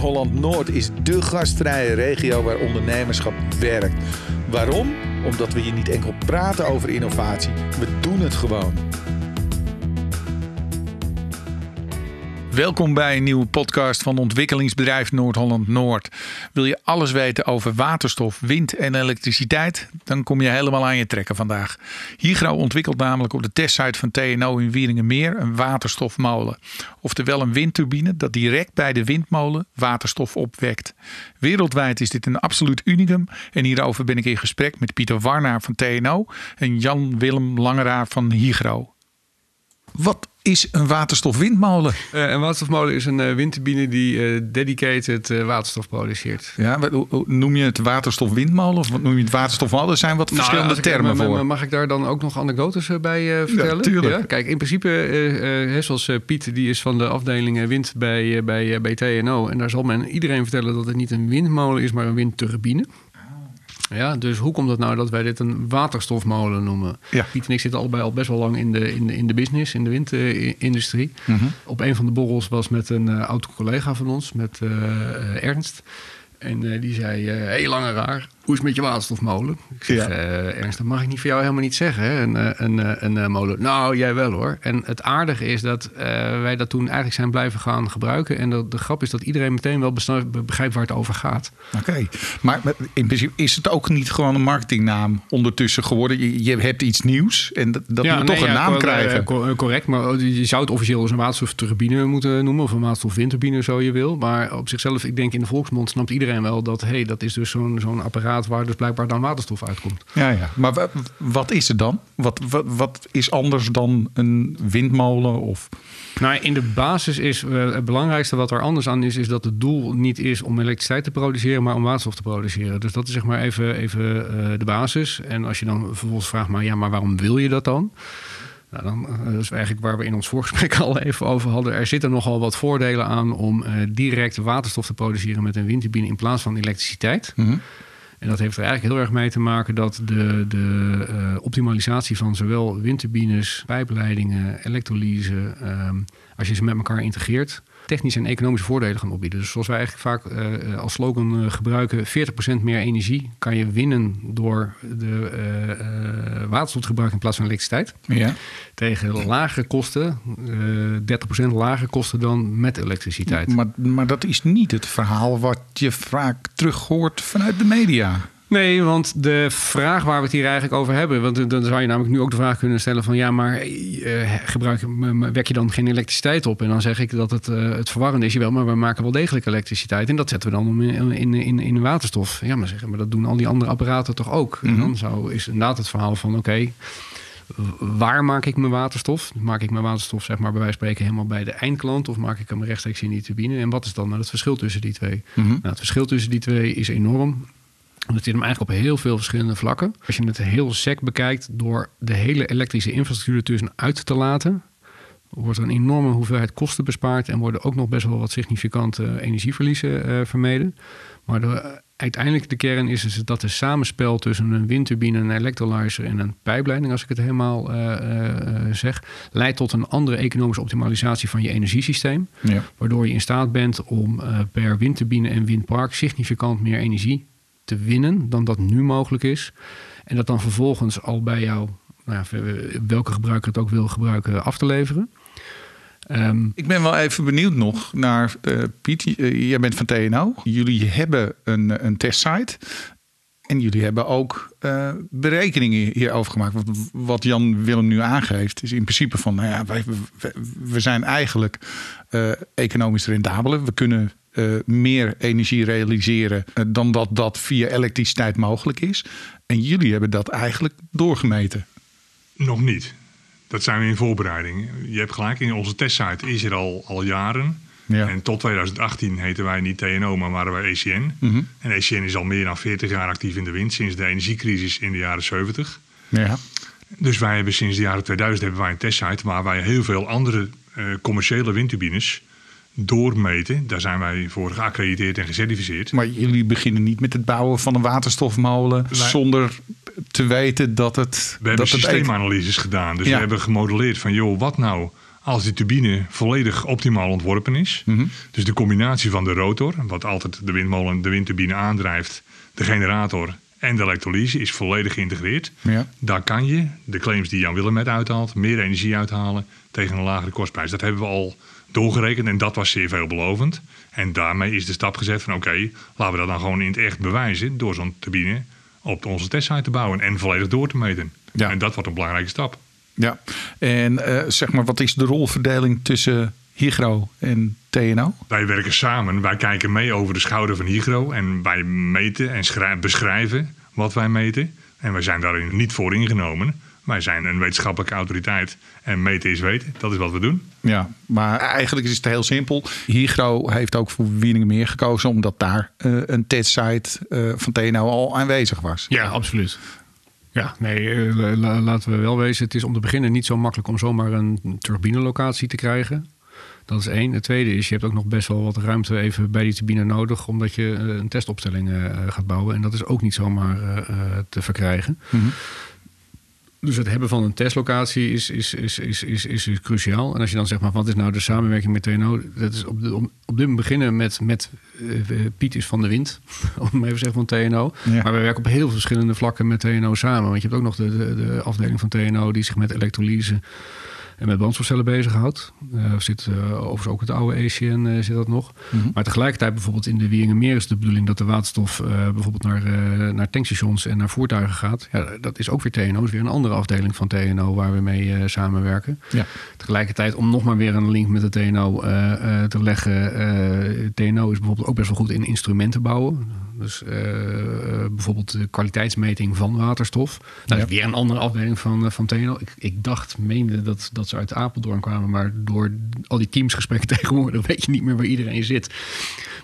Noord-Holland-Noord is de gastvrije regio waar ondernemerschap werkt. Waarom? Omdat we hier niet enkel praten over innovatie, we doen het gewoon. Welkom bij een nieuwe podcast van ontwikkelingsbedrijf Noord-Holland Noord. Wil je alles weten over waterstof, wind en elektriciteit? Dan kom je helemaal aan je trekken vandaag. Hygro ontwikkelt namelijk op de testsite van TNO in Wieringenmeer een waterstofmolen. Oftewel een windturbine dat direct bij de windmolen waterstof opwekt. Wereldwijd is dit een absoluut unicum en hierover ben ik in gesprek met Pieter Warnaar van TNO en Jan-Willem Langeraar van Hygro. Wat is een waterstofwindmolen? Uh, een waterstofmolen is een uh, windturbine die uh, dedicated waterstof produceert. Ja, noem je het waterstofwindmolen of noem je het waterstofmolen? Er zijn wat nou, verschillende termen ik, voor. Mag ik daar dan ook nog anekdotes bij vertellen? Ja, tuurlijk. Ja? Kijk, in principe, zoals Piet, die is van de afdeling wind bij, bij, bij TNO. En daar zal men iedereen vertellen dat het niet een windmolen is, maar een windturbine. Ja, dus hoe komt het nou dat wij dit een waterstofmolen noemen? Ja. Piet en ik zitten allebei al best wel lang in de, in de, in de business, in de windindustrie. Mhm. Op een van de borrels was met een uh, oud collega van ons, met uh, Ernst. En die zei, heel lange raar, hoe is het met je waterstofmolen? Ik zeg, Ja. eh, Ernst, dat mag ik niet voor jou helemaal niet zeggen, hè? Een, eh, een, eh, een, molen. Nou, jij wel hoor. En het aardige is dat wij dat toen eigenlijk zijn blijven gaan gebruiken. En de, de grap is dat iedereen meteen wel begrijpt waar het over gaat. Oké, maar maar in principe is het ook niet gewoon een marketingnaam ondertussen geworden? Je, je hebt iets nieuws en dat, dat moet nee, toch een ja, naam krijgen. cor- correct, maar je zou het officieel als een waterstofturbine moeten noemen. Of een waterstofwindturbine, zo je wil. Maar op zichzelf, ik denk in de volksmond snapt iedereen wel dat... hey, dat is dus zo'n zo'n apparaat waar dus blijkbaar dan waterstof uitkomt. Ja, ja. Maar wa- wat is het dan? Wat, wat, wat is anders dan een windmolen? Of... Nou, in de basis is eh, het belangrijkste wat er anders aan is, is dat het doel niet is om elektriciteit te produceren, maar om waterstof te produceren. Dus dat is zeg maar even, even eh, de basis. En als je dan vervolgens vraagt, maar ja, maar waarom wil je dat dan? Nou, dan eh, dat is eigenlijk waar we in ons voorgesprek al even over hadden. Er zitten nogal wat voordelen aan om eh, direct waterstof te produceren met een windturbine in plaats van elektriciteit. Mhm. En dat heeft er eigenlijk heel erg mee te maken dat de, de eh, optimalisatie van zowel windturbines, pijpleidingen, elektrolyse, ehm, als je ze met elkaar integreert, technische en economische voordelen gaan opbieden. Dus zoals wij eigenlijk vaak eh, als slogan eh, gebruiken, 40% meer energie kan je winnen door de waterstof te gebruiken in plaats van elektriciteit. Ja. Tegen lagere kosten, eh 30% lagere kosten dan met elektriciteit. Maar, maar dat is niet het verhaal wat je vaak terug hoort vanuit de media. Nee, want de vraag waar we het hier eigenlijk over hebben... want dan zou je namelijk nu ook de vraag kunnen stellen van... ja, maar eh, gebruik, wek je dan geen elektriciteit op? En dan zeg ik dat het, eh, het verwarrend is. Jawel, maar we maken wel degelijk elektriciteit. En dat zetten we dan om in, in, in, in waterstof. Ja, maar, zeggen, maar dat doen al die andere apparaten toch ook? En Mhm. dan zou, is inderdaad het verhaal van... oké, waar maak ik mijn waterstof? Maak ik mijn waterstof, zeg maar, bij wijze van spreken... helemaal bij de eindklant? Of maak ik hem rechtstreeks in die turbine? En wat is dan nou het verschil tussen die twee? Mhm. Nou, het verschil tussen die twee is enorm. Dat zit hem eigenlijk op heel veel verschillende vlakken. Als je het heel sec bekijkt, door de hele elektrische infrastructuur ertussen uit te laten, wordt er een enorme hoeveelheid kosten bespaard en worden ook nog best wel wat significante energieverliezen eh, vermeden. Maar de, uiteindelijk de kern is dus dat de samenspel tussen een windturbine, een electrolyzer en een pijpleiding, als ik het helemaal eh, eh, eh, zeg, leidt tot een andere economische optimalisatie van je energiesysteem. Ja. Waardoor je in staat bent om eh, per windturbine en windpark significant meer energie te winnen dan dat nu mogelijk is. En dat dan vervolgens al bij jou, nou welke gebruiker het ook wil gebruiken, af te leveren. Ehm, Ik ben wel even benieuwd nog naar eh, Piet. eh, jij bent van TNO. Jullie hebben een, een testsite. En jullie hebben ook eh, berekeningen hierover gemaakt. Wat, Jan Willem nu aangeeft, is in principe van: nou ja, wij, we, zijn eigenlijk eh, economisch rendabeler. We kunnen eh, meer energie realiseren eh, dan dat dat via elektriciteit mogelijk is. En jullie hebben dat eigenlijk doorgemeten. Nog niet. Dat zijn we in voorbereiding. Je hebt gelijk, in onze testsite is er al, al jaren. Ja. En tot 2018 heten wij niet TNO, maar waren wij ECN. Mhm. En ECN is al meer dan 40 jaar actief in de wind, sinds de energiecrisis in de jaren 70. Ja. Dus wij hebben sinds de jaren 2000 hebben wij een testsite waar wij heel veel andere eh, commerciële windturbines doormeten. Daar zijn wij voor geaccrediteerd en gecertificeerd. Maar jullie beginnen niet met het bouwen van een waterstofmolen Wij- zonder te weten dat het. We hebben dat het systeemanalyses gedaan. Dus Ja. we hebben gemodelleerd van, joh, wat nou als die turbine volledig optimaal ontworpen is. Mhm. Dus de combinatie van de rotor, wat altijd de windmolen, de windturbine aandrijft, de generator en de elektrolyse is volledig geïntegreerd. Ja. Daar kan je de claims die Jan Willem net uithaalt, meer energie uithalen tegen een lagere kostprijs. Dat hebben we al doorgerekend en dat was zeer veelbelovend. En daarmee is de stap gezet van oké, laten we dat dan gewoon in het echt bewijzen door zo'n turbine op onze testsite te bouwen en volledig door te meten. Ja. En dat wordt een belangrijke stap. Ja, en eh, zeg maar, wat is de rolverdeling tussen Hygro en TNO? Wij werken samen, wij kijken mee over de schouder van Hygro en wij meten en schrij- beschrijven wat wij meten. En wij zijn daarin niet voor ingenomen. Wij zijn een wetenschappelijke autoriteit en meten is weten. Dat is wat we doen. Ja, maar eigenlijk is het heel simpel. Hygro heeft ook voor Wieningenmeer gekozen omdat daar eh, een testsite eh, van TNO al aanwezig was. Ja, absoluut. Ja, nee, eh, la- la- laten we wel wezen. Het is om te beginnen niet zo makkelijk om zomaar een turbinelocatie te krijgen. Dat is één. Het tweede is, je hebt ook nog best wel wat ruimte even bij die turbine nodig, omdat je een testopstelling eh, gaat bouwen. En dat is ook niet zomaar eh, eh, te verkrijgen. Mhm. Dus het hebben van een testlocatie is, is, is, is, is, is, is cruciaal. En als je dan zegt, maar wat is nou de samenwerking met TNO? Dat is op, de, op, op dit moment beginnen met, met eh, Piet is van de wind, om even te zeggen van TNO. Ja. Maar we werken op heel veel verschillende vlakken met TNO samen. Want je hebt ook nog de, de, de afdeling van TNO die zich met elektrolyse en met brandstofcellen bezighoudt. Eh zit eh, overigens ook het oude ACN eh, zit dat nog. Mhm. Maar tegelijkertijd bijvoorbeeld in de Wieringenmeer is de bedoeling dat de waterstof bijvoorbeeld naar, naar tankstations en naar voertuigen gaat. Ja, dat is ook weer TNO, is weer een andere afdeling van TNO waar we mee samenwerken. Ja. Tegelijkertijd om nog maar weer een link met de TNO te leggen. TNO is bijvoorbeeld ook best wel goed in instrumenten bouwen. Dus eh, eh, bijvoorbeeld de kwaliteitsmeting van waterstof. Nou, Ja. Dat is weer een andere afdeling van, eh, van TNO. Ik, ik dacht, meende dat, dat ze uit Apeldoorn kwamen. Maar door al die teamsgesprekken tegenwoordig weet je niet meer waar iedereen zit.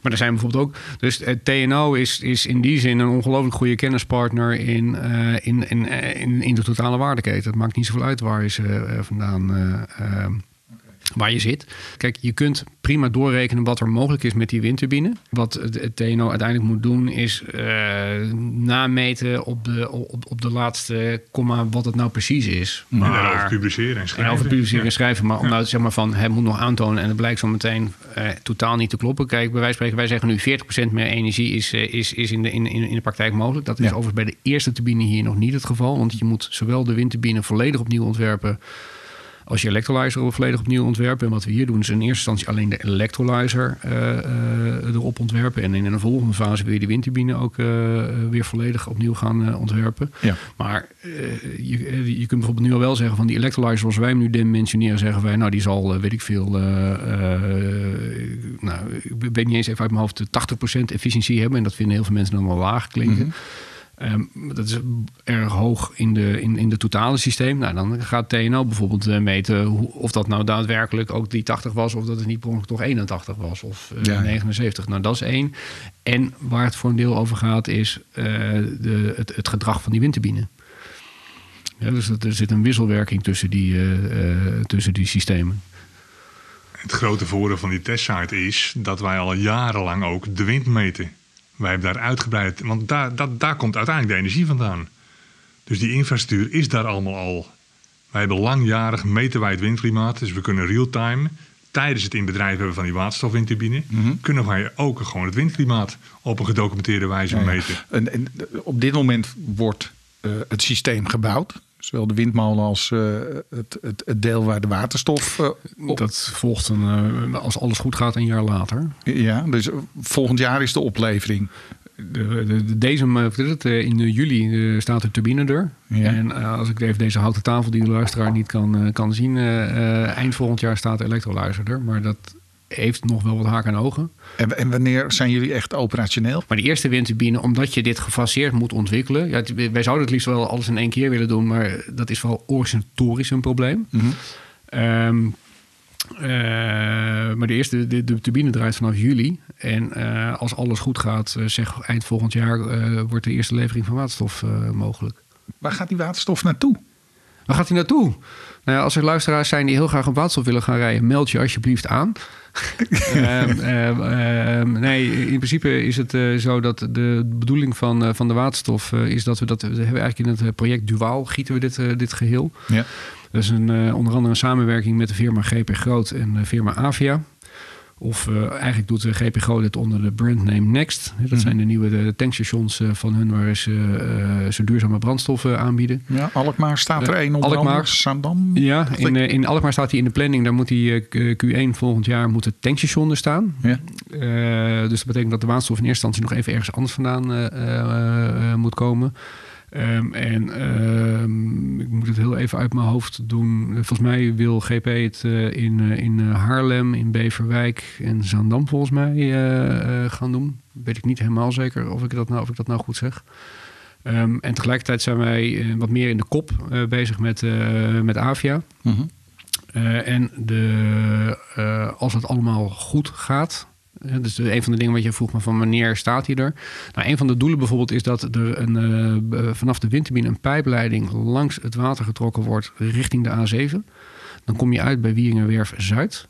Maar er zijn bijvoorbeeld ook. Dus TNO is, is in die zin een ongelooflijk goede kennispartner in, in, in, in, in de totale waardeketen. Het maakt niet zoveel uit waar je ze vandaan. Waar je zit. Kijk, je kunt prima doorrekenen wat er mogelijk is met die windturbine. Wat het, het TNO uiteindelijk moet doen, is eh, nameten op de, op, op de laatste komma wat het nou precies is. En daarover Maar, publiceren en en schrijven. over publiceren en schrijven. Maar om nou zeg maar van, hij moet nog aantonen en het blijkt zo meteen eh, totaal niet te kloppen. Kijk, bij wijze van spreken, wij zeggen nu 40% meer energie is, eh, is, is in, de, in, in in de praktijk mogelijk. Dat is Ja. overigens bij de eerste turbine hier nog niet het geval. Want je moet zowel de windturbine volledig opnieuw ontwerpen als je electrolyzer volledig opnieuw ontwerpen. En wat we hier doen is in eerste instantie alleen de electrolyzer eh, eh, erop ontwerpen. En in een volgende fase wil je die windturbine ook eh, weer volledig opnieuw gaan ontwerpen. Ja. Maar je, je kunt bijvoorbeeld nu al wel zeggen van die electrolyzer zoals wij hem nu dimensioneren, zeggen wij nou die zal weet ik veel, nou ik weet niet eens even uit mijn hoofd de 80% efficiëntie hebben. En dat vinden heel veel mensen dan wel laag klinken. Ehm, dat is erg hoog in de, in, in de totale systeem. Nou, dan gaat TNO bijvoorbeeld eh, meten hoe, of dat nou daadwerkelijk ook die 80 was, of dat het niet per ongeluk toch 81 was of eh, Ja. 79. Nou, dat is één. En waar het voor een deel over gaat, is eh, de, het, het gedrag van die windturbine. Ja, dus dat, er zit een wisselwerking tussen die, eh, eh, tussen die systemen. Het grote voordeel van die testsite is dat wij al jarenlang ook de wind meten. Wij hebben daar uitgebreid, want daar, dat, daar komt uiteindelijk de energie vandaan. Dus die infrastructuur is daar allemaal al. Wij hebben langjarig het windklimaat, dus we kunnen real-time tijdens het in bedrijf hebben van die waterstofwindturbine, kunnen wij ook gewoon het windklimaat op een gedocumenteerde wijze Ja, ja. meten. En, en op dit moment wordt eh, het systeem gebouwd. Zowel de windmolen als eh, het, het, het deel waar de waterstof eh, op... Dat volgt een, eh, als alles goed gaat, een jaar later. Ja, dus volgend jaar is de oplevering. De, de, de- deze, het, in juli staat de turbine er. Ja. En als ik even deze houten tafel die de luisteraar niet kan, kan zien, eind volgend jaar staat de elektrolyzer er. Maar dat heeft nog wel wat haken en ogen. En, en wanneer zijn jullie echt operationeel? Maar de eerste windturbine, omdat je dit gefaseerd moet ontwikkelen. Ja, wij zouden het liefst wel alles in één keer willen doen, maar dat is wel organisatorisch een probleem. Ehm, eh, maar de eerste de, de turbine draait vanaf juli. En eh, als alles goed gaat, eh, zeg eind volgend jaar, wordt de eerste levering van waterstof mogelijk. Waar gaat die waterstof naartoe? Waar gaat hij naartoe? Nou als er luisteraars zijn die heel graag op waterstof willen gaan rijden, meld je alsjeblieft aan. Ehm, ehm, ehm, nee, in principe is het eh, zo dat de bedoeling van, eh, van de waterstof eh, is dat we dat we hebben eigenlijk in het project Duaal gieten we dit, dit geheel. Ja. Dat is een, onder andere een samenwerking met de firma GP Groot en de firma Avia. Of uh, eigenlijk doet de GP Groot dit onder de brandname Next. Dat mm. zijn de nieuwe de tankstations uh, van hun waar ze, uh, ze duurzame brandstoffen aanbieden. Ja, Alkmaar staat er één onder Alkmaar. Zandam. Ja, in, in Alkmaar staat hij in de planning. Daar moet die Q1 volgend jaar moet het tankstation er staan. Ja. dus dat betekent dat de waterstof in eerste instantie nog even ergens anders vandaan moet komen. Um, en um, ik moet het heel even uit mijn hoofd doen. Volgens mij wil GP het uh, in, uh, in Haarlem, in Beverwijk en Zaandam volgens mij uh, gaan doen. Weet ik niet helemaal zeker of ik dat nou, of ik dat nou goed zeg. Um, en tegelijkertijd zijn wij wat meer in de kop bezig met, met Avia. Mm -hmm. en de, als het allemaal goed gaat, dus een van de dingen wat je vroeg me van wanneer staat hij er? Nou, een van de doelen bijvoorbeeld is dat er een, uh, vanaf de windturbine een pijpleiding langs het water getrokken wordt richting de A7. Dan kom je uit bij Wieringerwerf Zuid.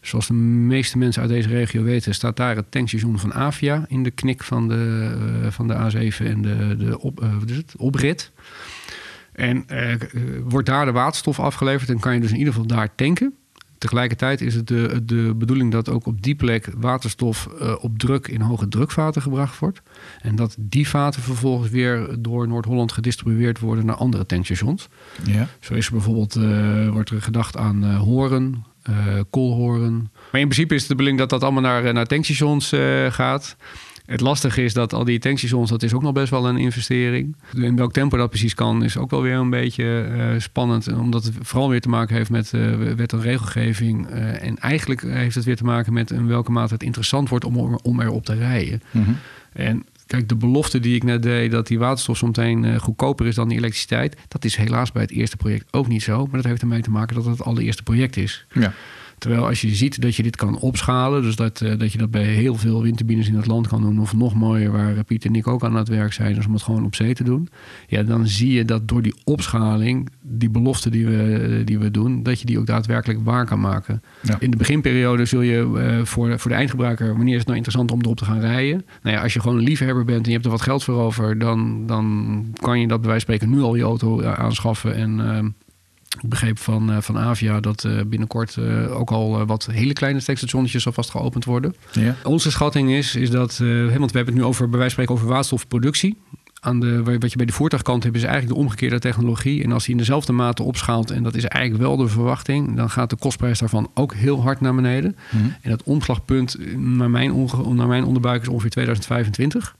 Zoals de meeste mensen uit deze regio weten, staat daar het tankstation van Avia in de knik van de, uh, van de A7 en de, de is het? oprit. En wordt daar de waterstof afgeleverd en kan je dus in ieder geval daar tanken. Tegelijkertijd is het de, de bedoeling dat ook op die plek waterstof uh, op druk in hoge drukvaten gebracht wordt. En dat die vaten vervolgens weer door Noord-Holland gedistribueerd worden naar andere tankstations. Ja. Zo is er bijvoorbeeld, uh, wordt er gedacht aan uh, Horen, Koolhoorn. Maar in principe is het de bedoeling dat dat allemaal naar, naar tankstations gaat. Het lastige is dat al die tankstations, dat is ook nog best wel een investering. In welk tempo dat precies kan, is ook wel weer een beetje uh, spannend. Omdat het vooral weer te maken heeft met uh, wet en regelgeving. Uh, en eigenlijk heeft het weer te maken met in welke mate het interessant wordt om, om erop te rijden. Mm -hmm. En Kijk, de belofte die ik net deed dat die waterstof zometeen goedkoper is dan die elektriciteit, dat is helaas bij het eerste project ook niet zo. Maar dat heeft ermee te maken dat het het allereerste project is. Ja. Terwijl als je ziet dat je dit kan opschalen, dus dat, uh, dat je dat bij heel veel windturbines in het land kan doen, of nog mooier, waar Piet en ik ook aan het werk zijn, dus om het gewoon op zee te doen, ja, dan zie je dat door die opschaling, die belofte die we, die we doen, dat je die ook daadwerkelijk waar kan maken. Ja. In de beginperiode zul je uh, voor, voor de eindgebruiker, wanneer is het nou interessant om erop te gaan rijden? Nou ja, als je gewoon een liefhebber bent en je hebt er wat geld voor over, dan, dan kan je dat bij wijze van spreken nu al je auto aanschaffen en. Ik begreep van, uh, van Avia dat uh, binnenkort uh, ook al wat hele kleine steekstationnetjes alvast geopend worden. Ja. Onze schatting is, is dat, want we hebben het nu over, bij wijze van spreken over waterstofproductie. Aan de, wat je bij de voertuigkant hebt, is eigenlijk de omgekeerde technologie. En als die in dezelfde mate opschaalt, en dat is eigenlijk wel de verwachting, dan gaat de kostprijs daarvan ook heel hard naar beneden. Mm -hmm. En dat omslagpunt, naar mijn, naar mijn onderbuik, is ongeveer 2025.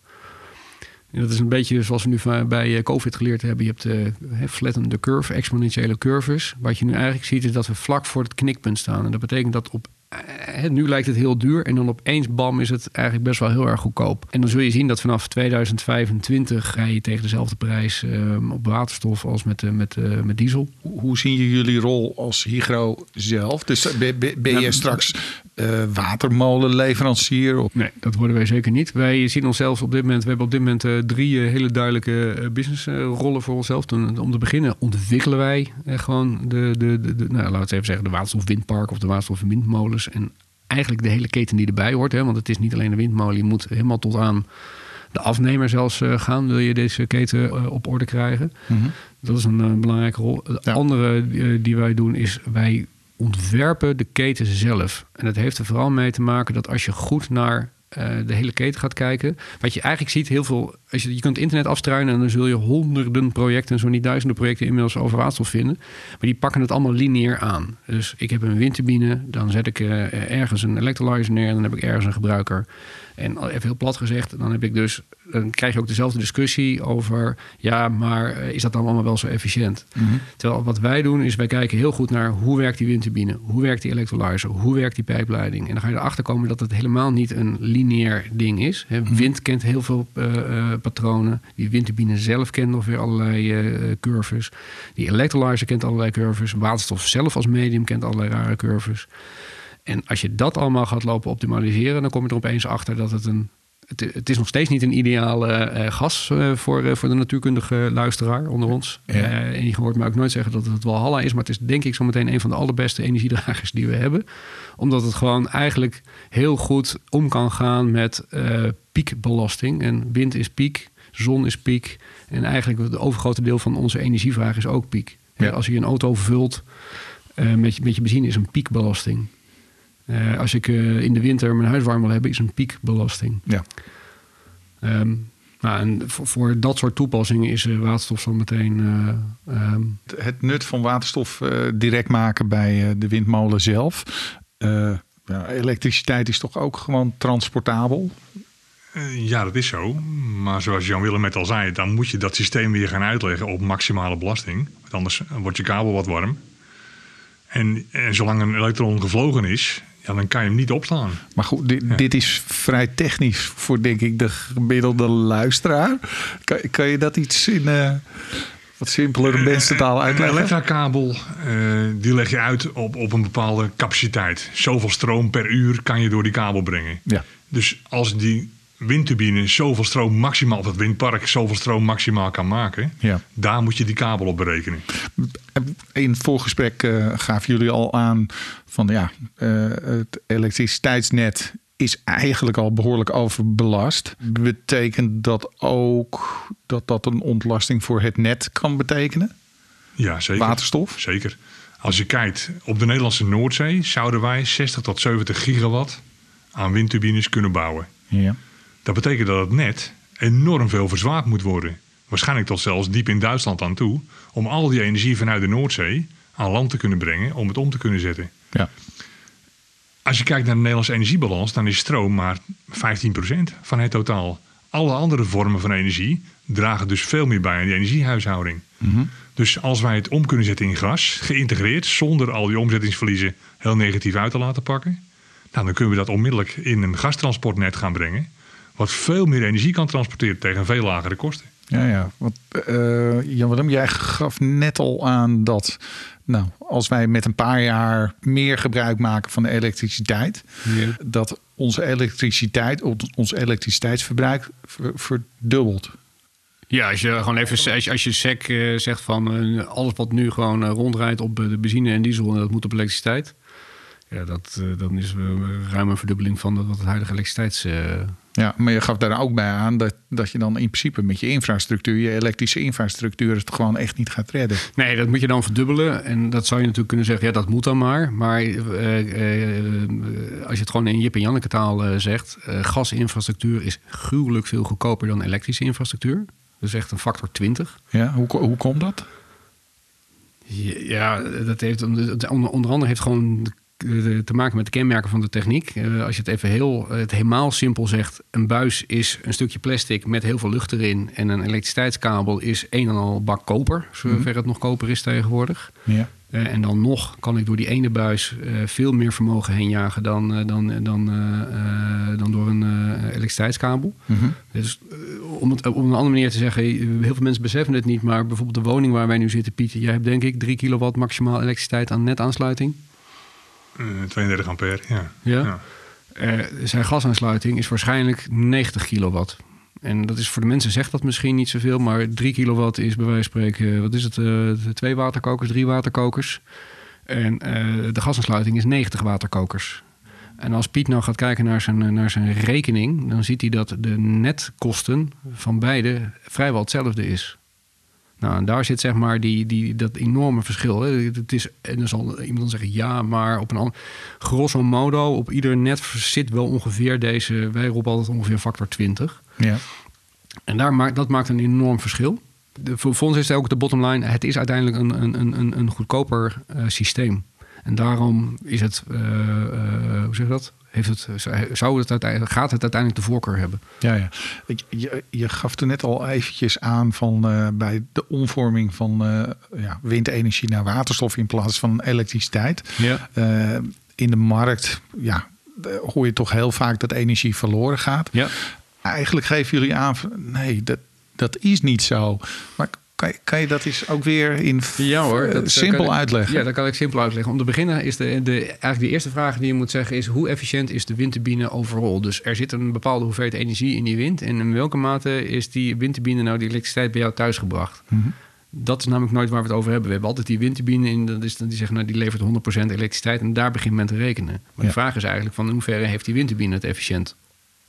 En dat is een beetje zoals we nu bij COVID geleerd hebben. Je hebt uh, flatten the curve, exponentiële curves. Wat je nu eigenlijk ziet is dat we vlak voor het knikpunt staan. En dat betekent dat op uh, nu lijkt het heel duur en dan opeens bam is het eigenlijk best wel heel erg goedkoop. En dan zul je zien dat vanaf 2025 rij je tegen dezelfde prijs uh, op waterstof als met, met, met diesel. Hoe zien jullie rol als Hygro zelf? Dus ben, ben je straks uh, watermolenleverancier? Of? Nee, dat worden wij zeker niet. Wij zien onszelf op dit moment, we hebben op dit moment uh, drie uh, hele duidelijke businessrollen voor onszelf. Om te beginnen ontwikkelen wij gewoon de, de, de, de, nou, laten we even zeggen, de waterstofwindpark of de waterstofwindmolens. En eigenlijk de hele keten die erbij hoort. Hè, want het is niet alleen de windmolen, je moet helemaal tot aan de afnemer zelfs gaan, wil je deze keten op orde krijgen. Mm -hmm. Dat is een belangrijke rol. De Ja. andere die wij doen is wij ontwerpen de keten zelf. En dat heeft er vooral mee te maken dat als je goed naar uh, de hele keten gaat kijken. Wat je eigenlijk ziet, heel veel. Als je, je kunt internet afstruinen en dan zul je honderden projecten, zo niet duizenden projecten inmiddels over waterstof vinden. Maar die pakken het allemaal lineair aan. Dus ik heb een windturbine, dan zet ik uh, ergens een electrolyzer neer dan heb ik ergens een gebruiker. En even heel plat gezegd, dan heb ik dus. Dan krijg je ook dezelfde discussie over. Ja, maar is dat dan allemaal wel zo efficiënt? Mm -hmm. Terwijl wat wij doen, is wij kijken heel goed naar hoe werkt die windturbine, hoe werkt die electrolyzer, hoe werkt die pijpleiding. En dan ga je erachter komen dat het helemaal niet een lineair ding is. He, wind kent heel veel uh, uh, patronen. Die windturbine zelf kent nog weer allerlei uh, curves. Die electrolyzer kent allerlei curves. Waterstof zelf als medium kent allerlei rare curves. En als je dat allemaal gaat lopen optimaliseren, dan kom je er opeens achter dat het een. Het, het is nog steeds niet een ideale uh, gas uh, voor, uh, voor de natuurkundige luisteraar onder ons. Ja. en je hoort mij ook nooit zeggen dat het Walhalla is, maar het is denk ik zometeen een van de allerbeste energiedragers die we hebben. Omdat het gewoon eigenlijk heel goed om kan gaan met piekbelasting. En wind is piek, zon is piek. En eigenlijk het overgrote deel van onze energievraag is ook piek. Ja. Als je een auto vult eh, met, je- met je benzine is een piekbelasting. Eh, als ik eh, in de winter mijn huis warm wil hebben, is een piekbelasting. Ja. Ehm, nou, en voor, voor dat soort toepassingen is eh, waterstof zo meteen. eh, ehm, Het nut van waterstof eh, direct maken bij eh, de windmolen zelf. Eh, ja, elektriciteit is toch ook gewoon transportabel? Eh, Ja, dat is zo. Maar zoals Jan Willem net al zei, dan moet je dat systeem weer gaan uitleggen op maximale belasting. Want anders wordt je kabel wat warm. En, en zolang een elektron gevlogen is, ja, dan kan je hem niet opslaan. Maar goed, dit, dit is vrij technisch voor denk ik de gemiddelde luisteraar. Kan, kan je dat iets in eh, wat simpelere mensentaal Een uitleggen? elektrakabel, eh, die leg je uit op, op een bepaalde capaciteit. Zoveel stroom per uur kan je door die kabel brengen. Ja. Dus als die windturbine zoveel stroom maximaal, of het windpark zoveel stroom maximaal kan maken, Ja. daar moet je die kabel op berekenen. In het voorgesprek eh, gaven jullie al aan van ja, eh, het elektriciteitsnet is eigenlijk al behoorlijk overbelast. Betekent dat ook dat dat een ontlasting voor het net kan betekenen? Ja, zeker. Waterstof? Zeker. Als je kijkt op de Nederlandse Noordzee, zouden wij 60 tot 70 gigawatt aan windturbines kunnen bouwen. Ja. Dat betekent dat het net enorm veel verzwaard moet worden. Waarschijnlijk tot zelfs diep in Duitsland aan toe. Om al die energie vanuit de Noordzee aan land te kunnen brengen. Om het om te kunnen zetten. Ja. Als je kijkt naar de Nederlandse energiebalans, dan is stroom maar 15% van het totaal. Alle andere vormen van energie dragen dus veel meer bij aan die energiehuishouding. Dus als wij het om kunnen zetten in gas, geïntegreerd, zonder al die omzettingsverliezen heel negatief uit te laten pakken, nou, dan kunnen we dat onmiddellijk in een gastransportnet gaan brengen. Wat veel meer energie kan transporteren tegen veel lagere kosten. Ja, ja. Want eh Jan Willem, jij gaf net al aan dat nou, als wij met een paar jaar meer gebruik maken van de elektriciteit, Ja. dat onze elektriciteit, ons elektriciteitsverbruik ver- verdubbelt. Ja, als je gewoon even als je, als je SEC eh, zegt van eh, alles wat nu gewoon rondrijdt op de benzine en diesel en dat moet op elektriciteit. Ja, dat, dan is ruim een verdubbeling van dat wat het huidige elektriciteits. Ja, maar je gaf daar ook bij aan dat, dat je dan in principe met je infrastructuur, je elektrische infrastructuur, het gewoon echt niet gaat redden. Nee, dat moet je dan verdubbelen. En dat zou je natuurlijk kunnen zeggen, ja, dat moet dan maar. Maar eh, eh, als je het gewoon in Jip en Janneke taal eh, zegt, eh, gasinfrastructuur is gruwelijk veel goedkoper dan elektrische infrastructuur. Dat is echt een factor 20. Ja, hoe, hoe komt dat? Ja, dat heeft onder, onder andere heeft gewoon de- te maken met de kenmerken van de techniek. Eh, als je het even heel, het helemaal simpel zegt, een buis is een stukje plastic met heel veel lucht erin. En een elektriciteitskabel is een en al bak koper, zover het nog koper is tegenwoordig. Ja. Eh, en dan nog kan ik door die ene buis eh, veel meer vermogen heen jagen dan, eh, dan, dan, eh, eh, dan door een eh, elektriciteitskabel. Dus eh, om het op een andere manier te zeggen, eh, heel veel mensen beseffen het niet, maar bijvoorbeeld de woning waar wij nu zitten, Pieter, jij hebt denk ik 3 kilowatt maximaal elektriciteit aan netaansluiting. Eh, 32 ampère, ja. Ja. Eh, zijn gasaansluiting is waarschijnlijk 90 kilowatt. En dat is voor de mensen zegt dat misschien niet zoveel, maar 3 kilowatt is bij wijze van spreken, wat is het, eh, twee waterkokers, drie waterkokers. En eh, de gasaansluiting is 90 waterkokers. En als Piet nou gaat kijken naar zijn, naar zijn rekening, dan ziet hij dat de netkosten van beide vrijwel hetzelfde is. Nou, en daar zit zeg maar die, die, dat enorme verschil. Hè. Het is, en dan zal iemand dan zeggen, ja, maar op een ander... Grosso modo, op ieder net zit wel ongeveer deze... Wij roepen altijd ongeveer factor 20. Ja. En daar maakt, dat maakt een enorm verschil. De, voor, ons is het ook de bottom line. Het is uiteindelijk een, een, een- een, goedkoper eh, systeem. En daarom is het, eh, hoe zeg je dat? Heeft het, zou het uiteindelijk, gaat het uiteindelijk de voorkeur hebben? Ja, ja. Je, je gaf er net al eventjes aan van eh, bij de omvorming van eh, ja, windenergie naar waterstof in plaats van elektriciteit. Ja. Eh, in de markt ja, eh, hoor je toch heel vaak dat energie verloren gaat. Ja. Eigenlijk geven jullie aan, van, nee, dat, dat is niet zo. Maar kan je, kan je dat eens ook weer in Ja hoor. eh, dat- simpel kan ik- uitleggen? Ja, dat kan ik simpel uitleggen. Om te beginnen is de, de, eigenlijk de eerste vraag die je moet zeggen is... hoe efficiënt is de windturbine overal? Dus er zit een bepaalde hoeveelheid energie in die wind... en in welke mate is die windturbine nou die elektriciteit bij jou thuis gebracht? Mhm. Dat is namelijk nooit waar we het over hebben. We hebben altijd die windturbine in, dat is, die zeggen nou, die levert 100% elektriciteit... en daar begint men te rekenen. Maar Ja. de vraag is eigenlijk van in hoeverre heeft die windturbine het efficiënt?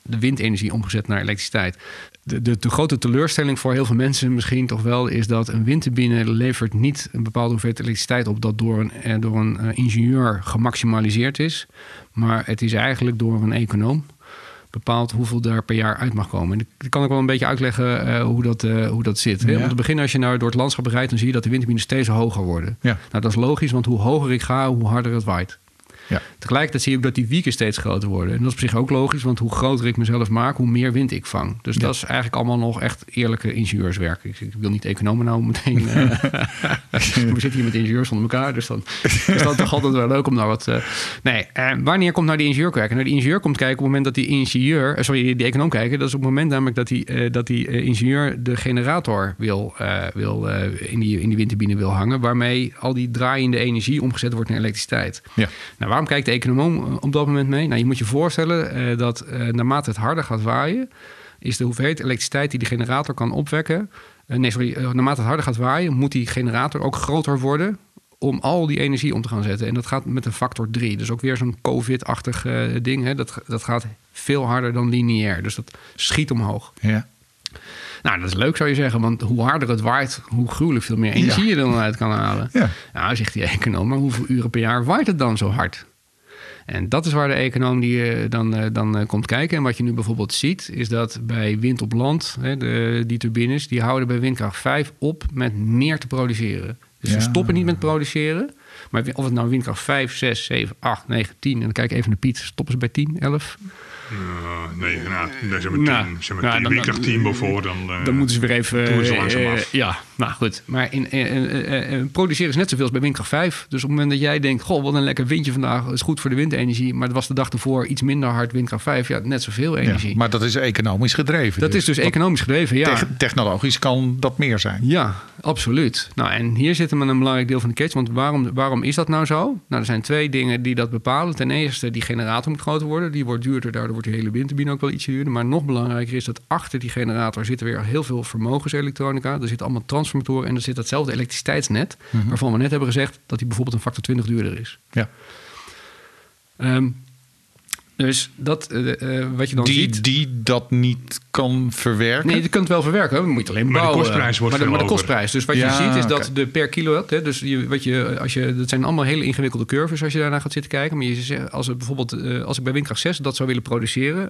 De windenergie omgezet naar elektriciteit. De, de, de, grote teleurstelling voor heel veel mensen misschien toch wel is dat een windturbine levert niet een bepaalde hoeveelheid elektriciteit op dat door een, eh, door een uh, ingenieur gemaximaliseerd is. Maar het is eigenlijk door een econoom bepaald hoeveel daar per jaar uit mag komen. En ik kan ik wel een beetje uitleggen uh, hoe, dat, uh, hoe dat zit. Ja. Om te beginnen, als je nou door het landschap rijdt, dan zie je dat de windturbines steeds hoger worden. Ja. Nou, dat is logisch, want hoe hoger ik ga, hoe harder het waait. Ja. Tegelijkertijd zie je ook dat die wieken steeds groter worden. En dat is op zich ook logisch, want hoe groter ik mezelf maak, hoe meer wind ik vang. Dus Ja. dat is eigenlijk allemaal nog echt eerlijke ingenieurswerk. Ik, ik wil niet economen nou meteen. eh, we zitten hier met ingenieurs onder elkaar, dus dan is dat toch altijd wel leuk om daar wat. eh, nee, eh, wanneer komt nou die ingenieur kijken? Nou, die ingenieur komt kijken op het moment dat die ingenieur, sorry, die econoom kijken. Dat is op het moment namelijk dat die, dat die ingenieur de generator wil, wil in, die, in die windturbine wil hangen, waarmee al die draaiende energie omgezet wordt naar elektriciteit. Ja. Nou, waarom kijkt de econoom eh, op dat moment mee? Nou, je moet je voorstellen eh, dat eh, naarmate het harder gaat waaien, is de hoeveelheid elektriciteit die de generator kan opwekken. nee, sorry, naarmate het harder gaat waaien, moet die generator ook groter worden om al die energie om te gaan zetten. En dat gaat met een factor 3. Dus ook weer zo'n COVID-achtig ding. Hè? Dat, dat gaat veel harder dan lineair. Dus dat schiet omhoog. Ja. Nou, dat is leuk zou je zeggen, want hoe harder het waait, hoe gruwelijk veel meer energie je er dan uit kan halen. Ja. Nou, zegt die econoom, maar hoeveel uren per jaar waait het dan zo hard? En dat is waar de econoom die, eh, dan, eh, dan eh, komt kijken. En wat je nu bijvoorbeeld ziet, is dat bij wind op land, hè, de, die turbines, die houden bij windkracht 5 op met meer te produceren. Dus ze stoppen niet met produceren. Maar of het nou windkracht 5, 6, 7, 8, 9, 10. En dan kijk ik even naar Piet. Stoppen ze bij 10, 11? Uh, nee, nou, nee, zeg maar Nou, tien. Maar nou, tien. dan- tien boven, dan... eh, Dan moeten ze weer even. doen we eh, langzaam eh, af. ja, nou goed. Maar in, produceren is net zoveel als bij windkracht 5. Dus op het moment dat jij denkt: Goh, wat een lekker windje vandaag. is goed voor de windenergie. Maar het was de dag ervoor iets minder hard windkracht 5. Ja, net zoveel energie. Ja, maar dat is economisch gedreven. dat is dus Want economisch gedreven. Ja. tech- technologisch kan dat meer zijn. Ja, absoluut. Nou, en hier zit hem een belangrijk deel van de catch. Want waarom, waarom is dat nou zo? Nou, er zijn twee dingen die dat bepalen. Ten eerste, die generator moet groter worden. Die wordt duurder, daardoor wordt die hele windturbine ook wel ietsje duurder. Maar nog belangrijker is dat achter die generator zitten weer heel veel vermogenselektronica. Er zitten allemaal transformatoren en er zit datzelfde elektriciteitsnet. Waarvan we net hebben gezegd dat die bijvoorbeeld een factor 20 duurder is. Ja. Ehm, dus dat, eh, eh, wat je dan Die, ziet... die dat niet kan verwerken. Nee, je kunt het wel verwerken. hoor. Je moet het alleen Maar de bouwen. kostprijs wordt maar de, veel maar de kostprijs. Dus wat Ja, je ziet is dat de per kilowatt... Hè, dus je, wat je, als je, dat zijn allemaal hele ingewikkelde curves als je daarna gaat zitten kijken. Maar je zegt, als, het bijvoorbeeld, eh, als ik bij Windkracht 6 dat zou willen produceren...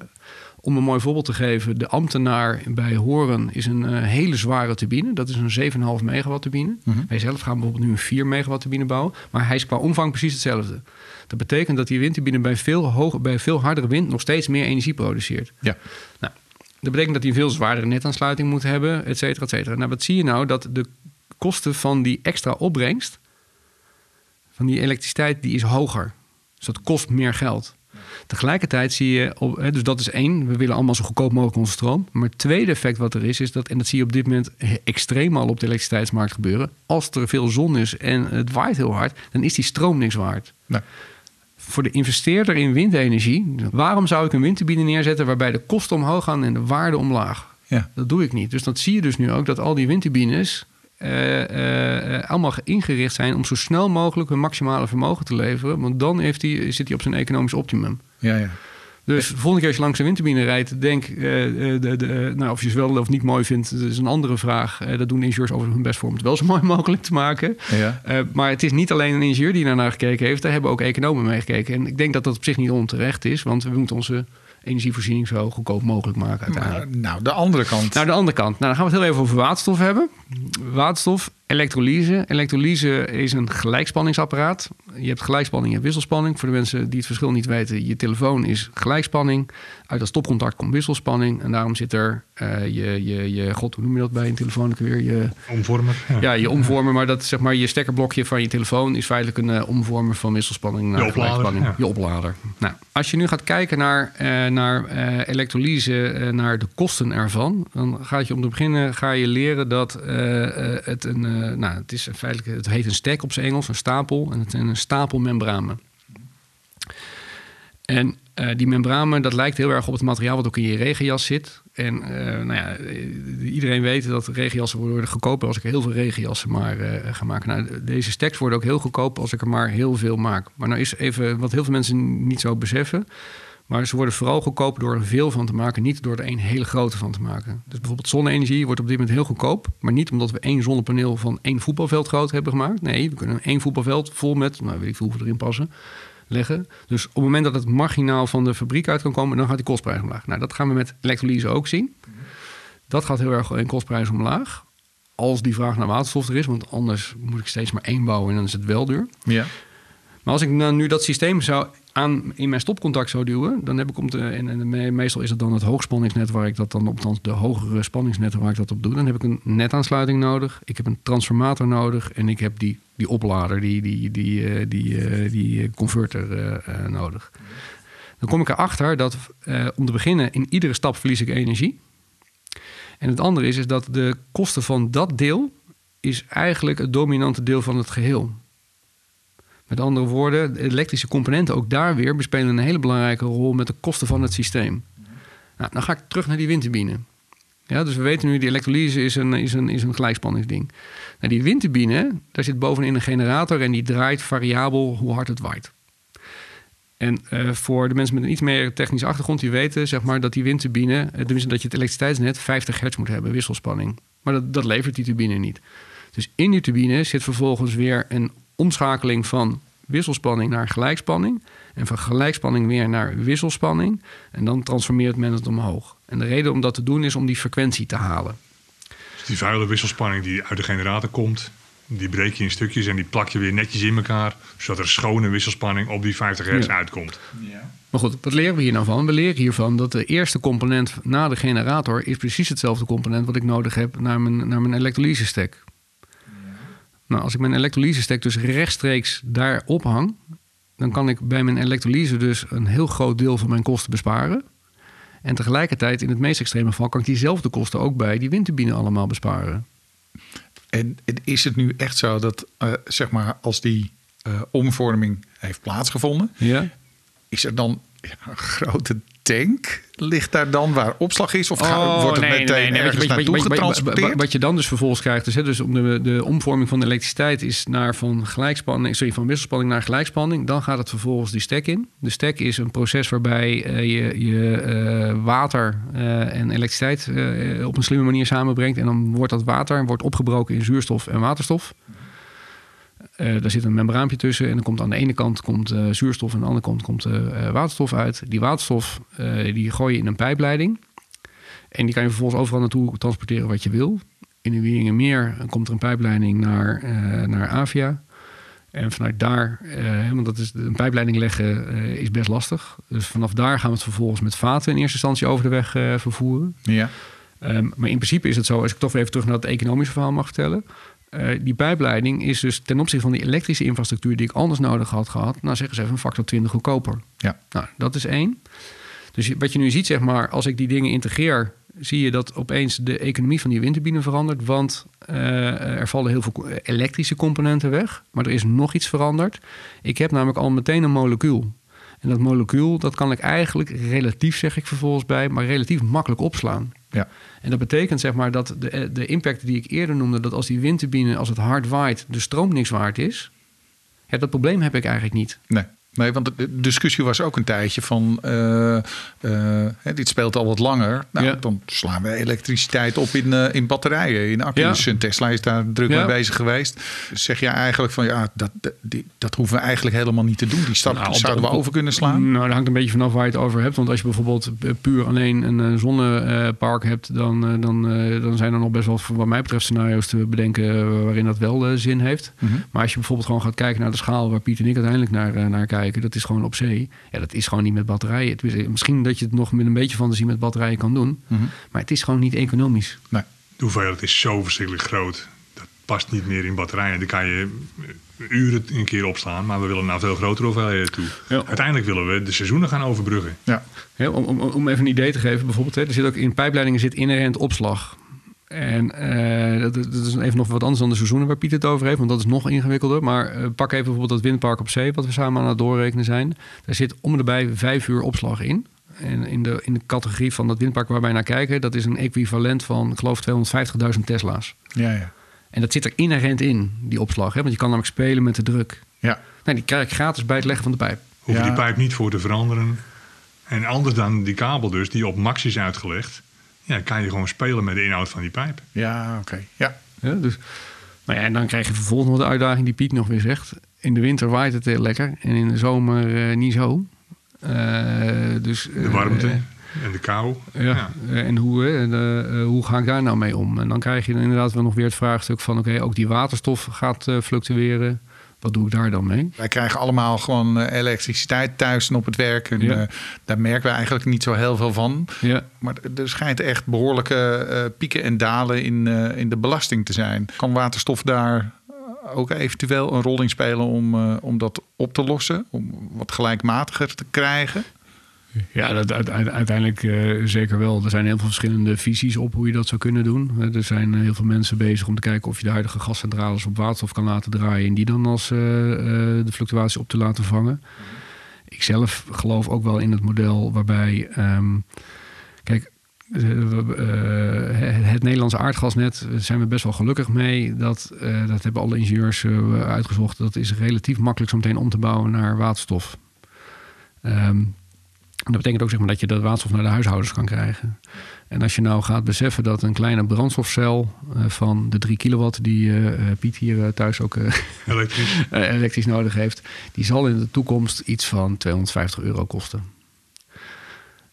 Om een mooi voorbeeld te geven. De ambtenaar bij Horen is een hele zware turbine. Dat is een 7,5 megawatt turbine. Wij zelf gaan bijvoorbeeld nu een 4 megawatt turbine bouwen. Maar hij is qua omvang precies hetzelfde. Dat betekent dat die windturbine bij veel, hoger, bij veel hardere wind... nog steeds meer energie produceert. Ja. Nou, dat betekent dat hij een veel zwaardere netaansluiting moet hebben, et cetera, et cetera. Nou, wat zie je nou? Dat de kosten van die extra opbrengst, van die elektriciteit, die is hoger. Dus dat kost meer geld. Tegelijkertijd zie je, op, dus dat is één, we willen allemaal zo goedkoop mogelijk onze stroom. Maar het tweede effect wat er is, is dat, en dat zie je op dit moment extreem al op de elektriciteitsmarkt gebeuren. Als er veel zon is en het waait heel hard, dan is die stroom niks waard Nou, voor de investeerder in windenergie, waarom zou ik een windturbine neerzetten waarbij de kosten omhoog gaan en de waarde omlaag? ja. Dat doe ik niet. Dus dat zie je dus nu ook dat al die windturbines eh, eh, allemaal ingericht zijn om zo snel mogelijk hun maximale vermogen te leveren. Want dan heeft die, zit hij op zijn economisch optimum. ja, ja. Dus de volgende keer als je langs een windturbine rijdt, denk eh, eh, de, de, nou, of je ze wel of niet mooi vindt, dat is een andere vraag. Eh, dat doen ingenieurs over hun best voor om het wel zo mooi mogelijk te maken. Ja. Eh, maar het is niet alleen een ingenieur die daarnaar gekeken heeft. Daar hebben ook economen mee gekeken. En ik denk dat dat op zich niet onterecht is. Want we moeten onze energievoorziening zo goedkoop mogelijk maken uiteindelijk. Maar, nou, de andere kant. Nou, de andere kant. Nou, dan gaan we het heel even over waterstof hebben. Waterstof, elektrolyse. Elektrolyse is een gelijkspanningsapparaat. Je hebt gelijkspanning en wisselspanning. Voor de mensen die het verschil niet weten, je telefoon is gelijkspanning. Uit dat stopcontact komt wisselspanning. En daarom zit er eh, je, je, je, god, hoe noem je dat bij een telefoon ook weer? Je, Omvormer. Ja. ja, je omvormer, maar dat zeg maar je stekkerblokje van je telefoon is feitelijk een eh, omvormer van wisselspanning naar gelijkspanning. ja. Je oplader. Nou, als je nu gaat kijken naar, eh, naar elektrolyse, naar de kosten ervan, dan gaat je om te beginnen ga je leren dat het een, nou, het is feitelijk, het heet een stack op zijn Engels, een stapel, en het zijn een stapel membranen. En die membranen, dat lijkt heel erg op het materiaal wat ook in je regenjas zit. En eh, nou ja, iedereen weet dat regenjassen worden goedkoper als ik heel veel regenjassen maar eh, ga maken. Nou, deze stacks worden ook heel goedkoop als ik er maar heel veel maak. Maar nou is even wat heel veel mensen niet zo beseffen. Maar ze worden vooral goedkoop door er veel van te maken, niet door er één hele grote van te maken. Dus bijvoorbeeld zonne-energie wordt op dit moment heel goedkoop, maar niet omdat we één zonnepaneel van één voetbalveld groot hebben gemaakt. Nee, we kunnen één voetbalveld vol met, nou weet ik veel hoeveel erin passen, leggen. Dus op het moment dat het marginaal van de fabriek uit kan komen, dan gaat die kostprijs omlaag. Nou, dat gaan we met elektrolyse ook zien. Dat gaat heel erg in kostprijs omlaag. Als die vraag naar waterstof er is, want anders moet ik steeds maar één bouwen en dan is het wel duur. Ja. Maar als ik nou nu dat systeem zou aan in mijn stopcontact zou duwen, dan heb ik om te, en, en me- meestal is het dan het hoogspanningsnet waar ik dat dan op, althans de hogere spanningsnetten waar ik dat op doe. Dan heb ik een netaansluiting nodig, ik heb een transformator nodig en ik heb die, die oplader, die, die, die, eh, die, eh, die eh, converter nodig. Dan kom ik erachter dat om te beginnen in iedere stap verlies ik energie. En het andere is, is dat de kosten van dat deel is eigenlijk het dominante deel van het geheel. Met andere woorden, de elektrische componenten ook daar weer bespelen een hele belangrijke rol met de kosten van het systeem. Nou, dan ga ik terug naar die windturbine. Ja, dus we weten nu, die elektrolyse is een, is een, is een gelijkspanningsding. Nou, die windturbine, daar zit bovenin een generator en die draait variabel hoe hard het waait. En eh, voor de mensen met een iets meer technische achtergrond, die weten zeg maar, dat die windturbine, eh, tenminste dat je het elektriciteitsnet 50 hertz moet hebben, wisselspanning. Maar dat, dat levert die turbine niet. Dus in die turbine zit vervolgens weer een omschakeling van wisselspanning naar gelijkspanning. En van gelijkspanning weer naar wisselspanning. En dan transformeert men het omhoog. En de reden om dat te doen is om die frequentie te halen. Dus die vuile wisselspanning die uit de generator komt, die breek je in stukjes en die plak je weer netjes in elkaar, zodat er schone wisselspanning op die 50 hertz Ja. uitkomt. Maar goed, wat leren we hier nou van? We leren hiervan dat de eerste component na de generator... is precies hetzelfde component wat ik nodig heb naar mijn, naar mijn elektrolyse stack. Nou, als ik mijn elektrolyse stack dus rechtstreeks daar ophang... dan kan ik bij mijn elektrolyse dus een heel groot deel van mijn kosten besparen. En tegelijkertijd, in het meest extreme geval... kan ik diezelfde kosten ook bij die windturbine allemaal besparen. En, is het nu echt zo dat, eh, zeg maar, als die eh, omvorming heeft plaatsgevonden, Ja? is er dan ja, een grote tank? Ligt daar dan waar opslag is? Of ga- wordt het meteen ergens naartoe getransporteerd? Wat je dan dus vervolgens krijgt, is, hè, dus om de, de omvorming van de elektriciteit is naar van gelijkspanning, sorry, van wisselspanning naar gelijkspanning. Dan gaat het vervolgens die stack in. De stack is een proces waarbij eh, je, je eh, water eh, en elektriciteit op een slimme manier samenbrengt. En dan wordt dat water wordt opgebroken in zuurstof en waterstof. Eh, daar zit een membraampje tussen en dan komt aan de ene kant komt, eh, zuurstof en aan de andere kant komt eh, waterstof uit. Die waterstof die gooi je in een pijpleiding. En die kan je vervolgens overal naartoe transporteren wat je wil. In de Wieringenmeer komt er een pijpleiding naar, naar Avia. En vanuit daar, eh, want dat is, een pijpleiding leggen eh, is best lastig. Dus vanaf daar gaan we het vervolgens met vaten in eerste instantie over de weg eh, vervoeren. Ja. Ehm, maar in principe is het zo, als ik toch weer even terug naar het economische verhaal mag vertellen. Eh, die pijpleiding is dus ten opzichte van die elektrische infrastructuur die ik anders nodig had gehad, nou zeggen ze even een factor 20 goedkoper. Ja. Nou, dat is één. Dus wat je nu ziet, zeg maar, als ik die dingen integreer, zie je dat opeens de economie van die windturbine verandert. Want eh, er vallen heel veel elektrische componenten weg. Maar er is nog iets veranderd. Ik heb namelijk al meteen een molecuul. En dat molecuul, dat kan ik eigenlijk relatief, zeg ik vervolgens bij, maar relatief makkelijk opslaan. Ja. En dat betekent zeg maar dat de, eh, de impact die ik eerder noemde, dat als die windturbine, als het hard waait, de stroom niks waard is. Ja, dat probleem heb ik eigenlijk niet. Nee. Nee, want de discussie was ook een tijdje van... eh, eh, dit speelt al wat langer. Nou, Ja. dan slaan we elektriciteit op in, eh, in batterijen, in accu's. Ja. En Tesla is daar druk Ja. mee bezig geweest. Zeg je eigenlijk van... ja, dat, dat, die- dat hoeven we eigenlijk helemaal niet te doen. Die stap Nou, op- zouden we over kunnen slaan. Nou, dat hangt een beetje vanaf waar je het over hebt. Want als je bijvoorbeeld puur alleen een zonnepark hebt, dan, dan, dan zijn er nog best wel, wat mij betreft, scenario's te bedenken waarin dat wel zin heeft. Mhm. Maar als je bijvoorbeeld gewoon gaat kijken naar de schaal waar Piet en ik uiteindelijk naar, naar kijken, dat is gewoon op zee. Ja, dat is gewoon niet met batterijen. Het is- misschien dat je het nog met een beetje fantasie met batterijen kan doen, Mhm. maar het is gewoon niet economisch. Nee. De hoeveelheid is zo verschrikkelijk groot. Dat past niet meer in batterijen. Die kan je eh, uren een keer opslaan, maar we willen naar veel grotere hoeveelheden toe. Ja. Uiteindelijk willen we de seizoenen gaan overbruggen. Ja. Ja, om, om, om even een idee te geven, bijvoorbeeld, hè, er zit ook in pijpleidingen zit inherent opslag. En eh, dat, dat is even nog wat anders dan de seizoenen waar Piet het over heeft, want dat is nog ingewikkelder. Maar eh, pak even bijvoorbeeld dat windpark op zee, wat we samen aan het doorrekenen zijn. Daar zit om en erbij vijf uur opslag in. En in de, in de categorie van dat windpark waar wij naar kijken, dat is een equivalent van, ik geloof, 250.000 Tesla's. Ja, ja. En dat zit er inherent in, die opslag. Hè? Want je kan namelijk spelen met de druk. Ja. Nou, die krijg ik gratis bij het leggen van de pijp. Hoef je Ja. die pijp niet voor te veranderen. En anders dan die kabel dus, die op max is uitgelegd... Ja, kan je gewoon spelen met de inhoud van die pijp. Ja, oké. Ja. Ja, dus, nou ja, en dan krijg je vervolgens nog de uitdaging die Piet nog weer zegt. In de winter waait het heel lekker en in de zomer eh, niet zo. Eh, dus, De warmte en de kou. Ja, eh, en hoe, hè, de, eh, hoe ga ik daar nou mee om? En dan krijg je inderdaad wel nog weer het vraagstuk van... oké, ook die waterstof gaat eh, fluctueren. Wat doe ik daar dan mee? Wij krijgen allemaal gewoon eh, elektriciteit thuis en op het werk. En Ja. eh, daar merken we eigenlijk niet zo heel veel van. Ja, Maar er schijnt echt behoorlijke eh, pieken en dalen in, in de belasting te zijn. Kan waterstof daar ook eventueel een rol in spelen om, om dat op te lossen? Om wat gelijkmatiger te krijgen? Ja dat, uite- uite- uiteindelijk eh, zeker wel. Er zijn heel veel verschillende visies op hoe je dat zou kunnen doen. Er zijn eh, heel veel mensen bezig om te kijken of je de huidige gascentrales op waterstof kan laten draaien... en die dan als eh, de fluctuatie op te laten vangen. Ik zelf geloof ook wel in het model waarbij... ehm, kijk, het Nederlandse aardgasnet zijn we best wel gelukkig mee. Dat, dat hebben alle ingenieurs uitgezocht. Dat is relatief makkelijk zo meteen om te bouwen naar waterstof. En dat betekent ook zeg maar, dat je de waterstof naar de huishoudens kan krijgen. En als je nou gaat beseffen dat een kleine brandstofcel eh, van de 3 kilowatt die eh, eh, Piet hier thuis ook Elektrisch. elektrisch nodig heeft, die zal in de toekomst iets van 250 euro kosten.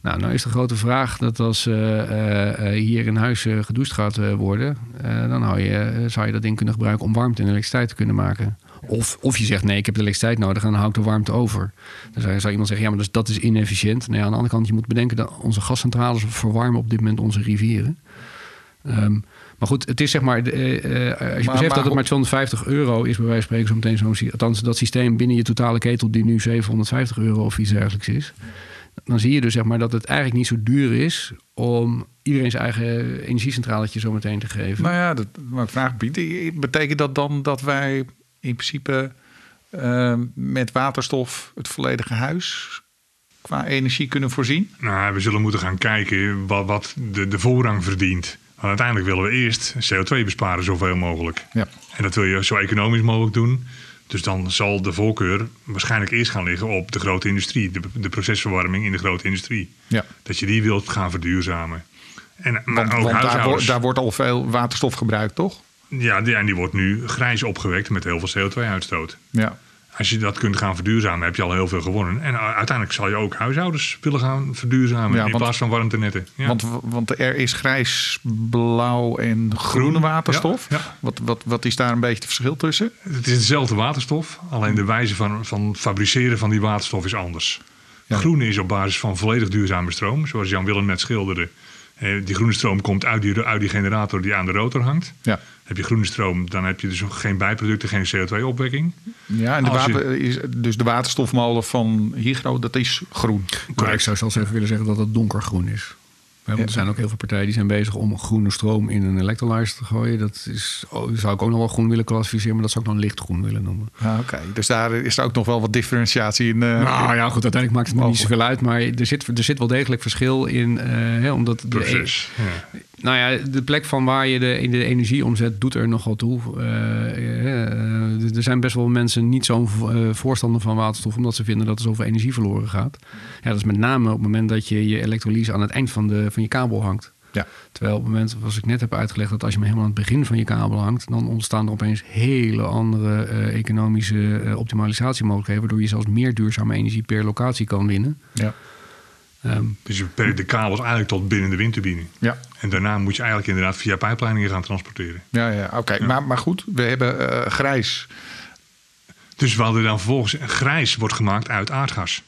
Nou, nou is de grote vraag dat als hier in huis gedoucht gaat worden, dan hou je, zou je dat ding kunnen gebruiken om warmte en elektriciteit te kunnen maken. Of, of je zegt nee, ik heb de elektriciteit nodig en dan hou ik de warmte over. Dan zou, zou iemand zeggen, ja, maar dus, dat is inefficiënt. Nou ja, aan de andere kant, je moet bedenken dat onze gascentrales verwarmen op dit moment onze rivieren. Ehm, maar goed, het is zeg maar, eh, eh, als je Maar- beseft maar dat het maar 250 euro is, bij wijze van spreken, zo meteen zo'n, althans dat systeem binnen je totale ketel die nu 750 euro of iets dergelijks is. Dan zie je dus zeg maar dat het eigenlijk niet zo duur is om iedereen zijn eigen energiecentraletje zo meteen te geven. Nou ja, dat, vraag Piet, betekent dat dan dat wij in principe eh, met waterstof het volledige huis qua energie kunnen voorzien? Nou, we zullen moeten gaan kijken wat, wat de, de voorrang verdient. Want uiteindelijk willen we eerst CO2 besparen zoveel mogelijk. Ja. En dat wil je zo economisch mogelijk doen. Dus dan zal de voorkeur waarschijnlijk eerst gaan liggen op de grote industrie. De, de procesverwarming in de grote industrie. Ja. Dat je die wilt gaan verduurzamen. En, maar Want, ook want daar, huishoudens. wordt, daar wordt al veel waterstof gebruikt, toch? Ja, die, en die wordt nu grijs opgewekt met heel veel CO2-uitstoot. Ja. Als je dat kunt gaan verduurzamen, heb je al heel veel gewonnen. En uiteindelijk zal je ook huishoudens willen gaan verduurzamen Ja, in want- plaats van warmtenetten. Ja. Want, want er is grijs, blauw en groene Groen, waterstof. ja. Wat, wat, wat is daar een beetje het verschil tussen? Het is dezelfde waterstof, alleen de wijze van, van fabriceren van die waterstof is anders. Ja. Groene is op basis van volledig duurzame stroom, zoals Jan Willem net schilderde. Eh, die groene stroom komt uit die, uit die generator die aan de rotor hangt. Ja. Heb je groene stroom, dan heb je dus geen bijproducten, geen CO2-opwekking. Ja, en de je- water, is, dus de waterstofmolen van Hygro, dat is groen. Maar ik zou zelfs even willen zeggen dat het donkergroen is. Ja, want er zijn ook heel veel partijen die zijn bezig om groene stroom in een electrolyzer te gooien. Dat is, oh, zou ik ook nog wel groen willen klassificeren, maar dat zou ik dan lichtgroen willen noemen. Ah, Oké, dus daar is er ook nog wel wat differentiatie in. eh, Nou ja, goed, uiteindelijk maakt het me niet zoveel uit. Maar er zit, er zit wel degelijk verschil in. eh, hè, omdat de, Proces. Ja. Nou ja, de plek van waar je de, de energie omzet, doet er nogal toe. Eh, eh, er zijn best wel mensen niet zo'n eh, voorstander van waterstof, omdat ze vinden dat er zoveel energie verloren gaat. Ja, dat is met name op het moment dat je je elektrolyse aan het eind van, de, van je kabel hangt. Ja. Terwijl op het moment, zoals ik net heb uitgelegd, dat als je hem helemaal aan het begin van je kabel hangt, dan ontstaan er opeens hele andere eh, economische eh, optimalisatiemogelijkheden, waardoor je zelfs meer duurzame energie per locatie kan winnen. ja. Ehm, Dus je beperkt de kabels eigenlijk tot binnen de windturbine. Ja. En daarna moet je eigenlijk inderdaad via pijpleidingen gaan transporteren. Ja, ja, oké. Maar, maar goed, we hebben eh, grijs. Dus we hadden dan vervolgens grijs wordt gemaakt uit aardgas.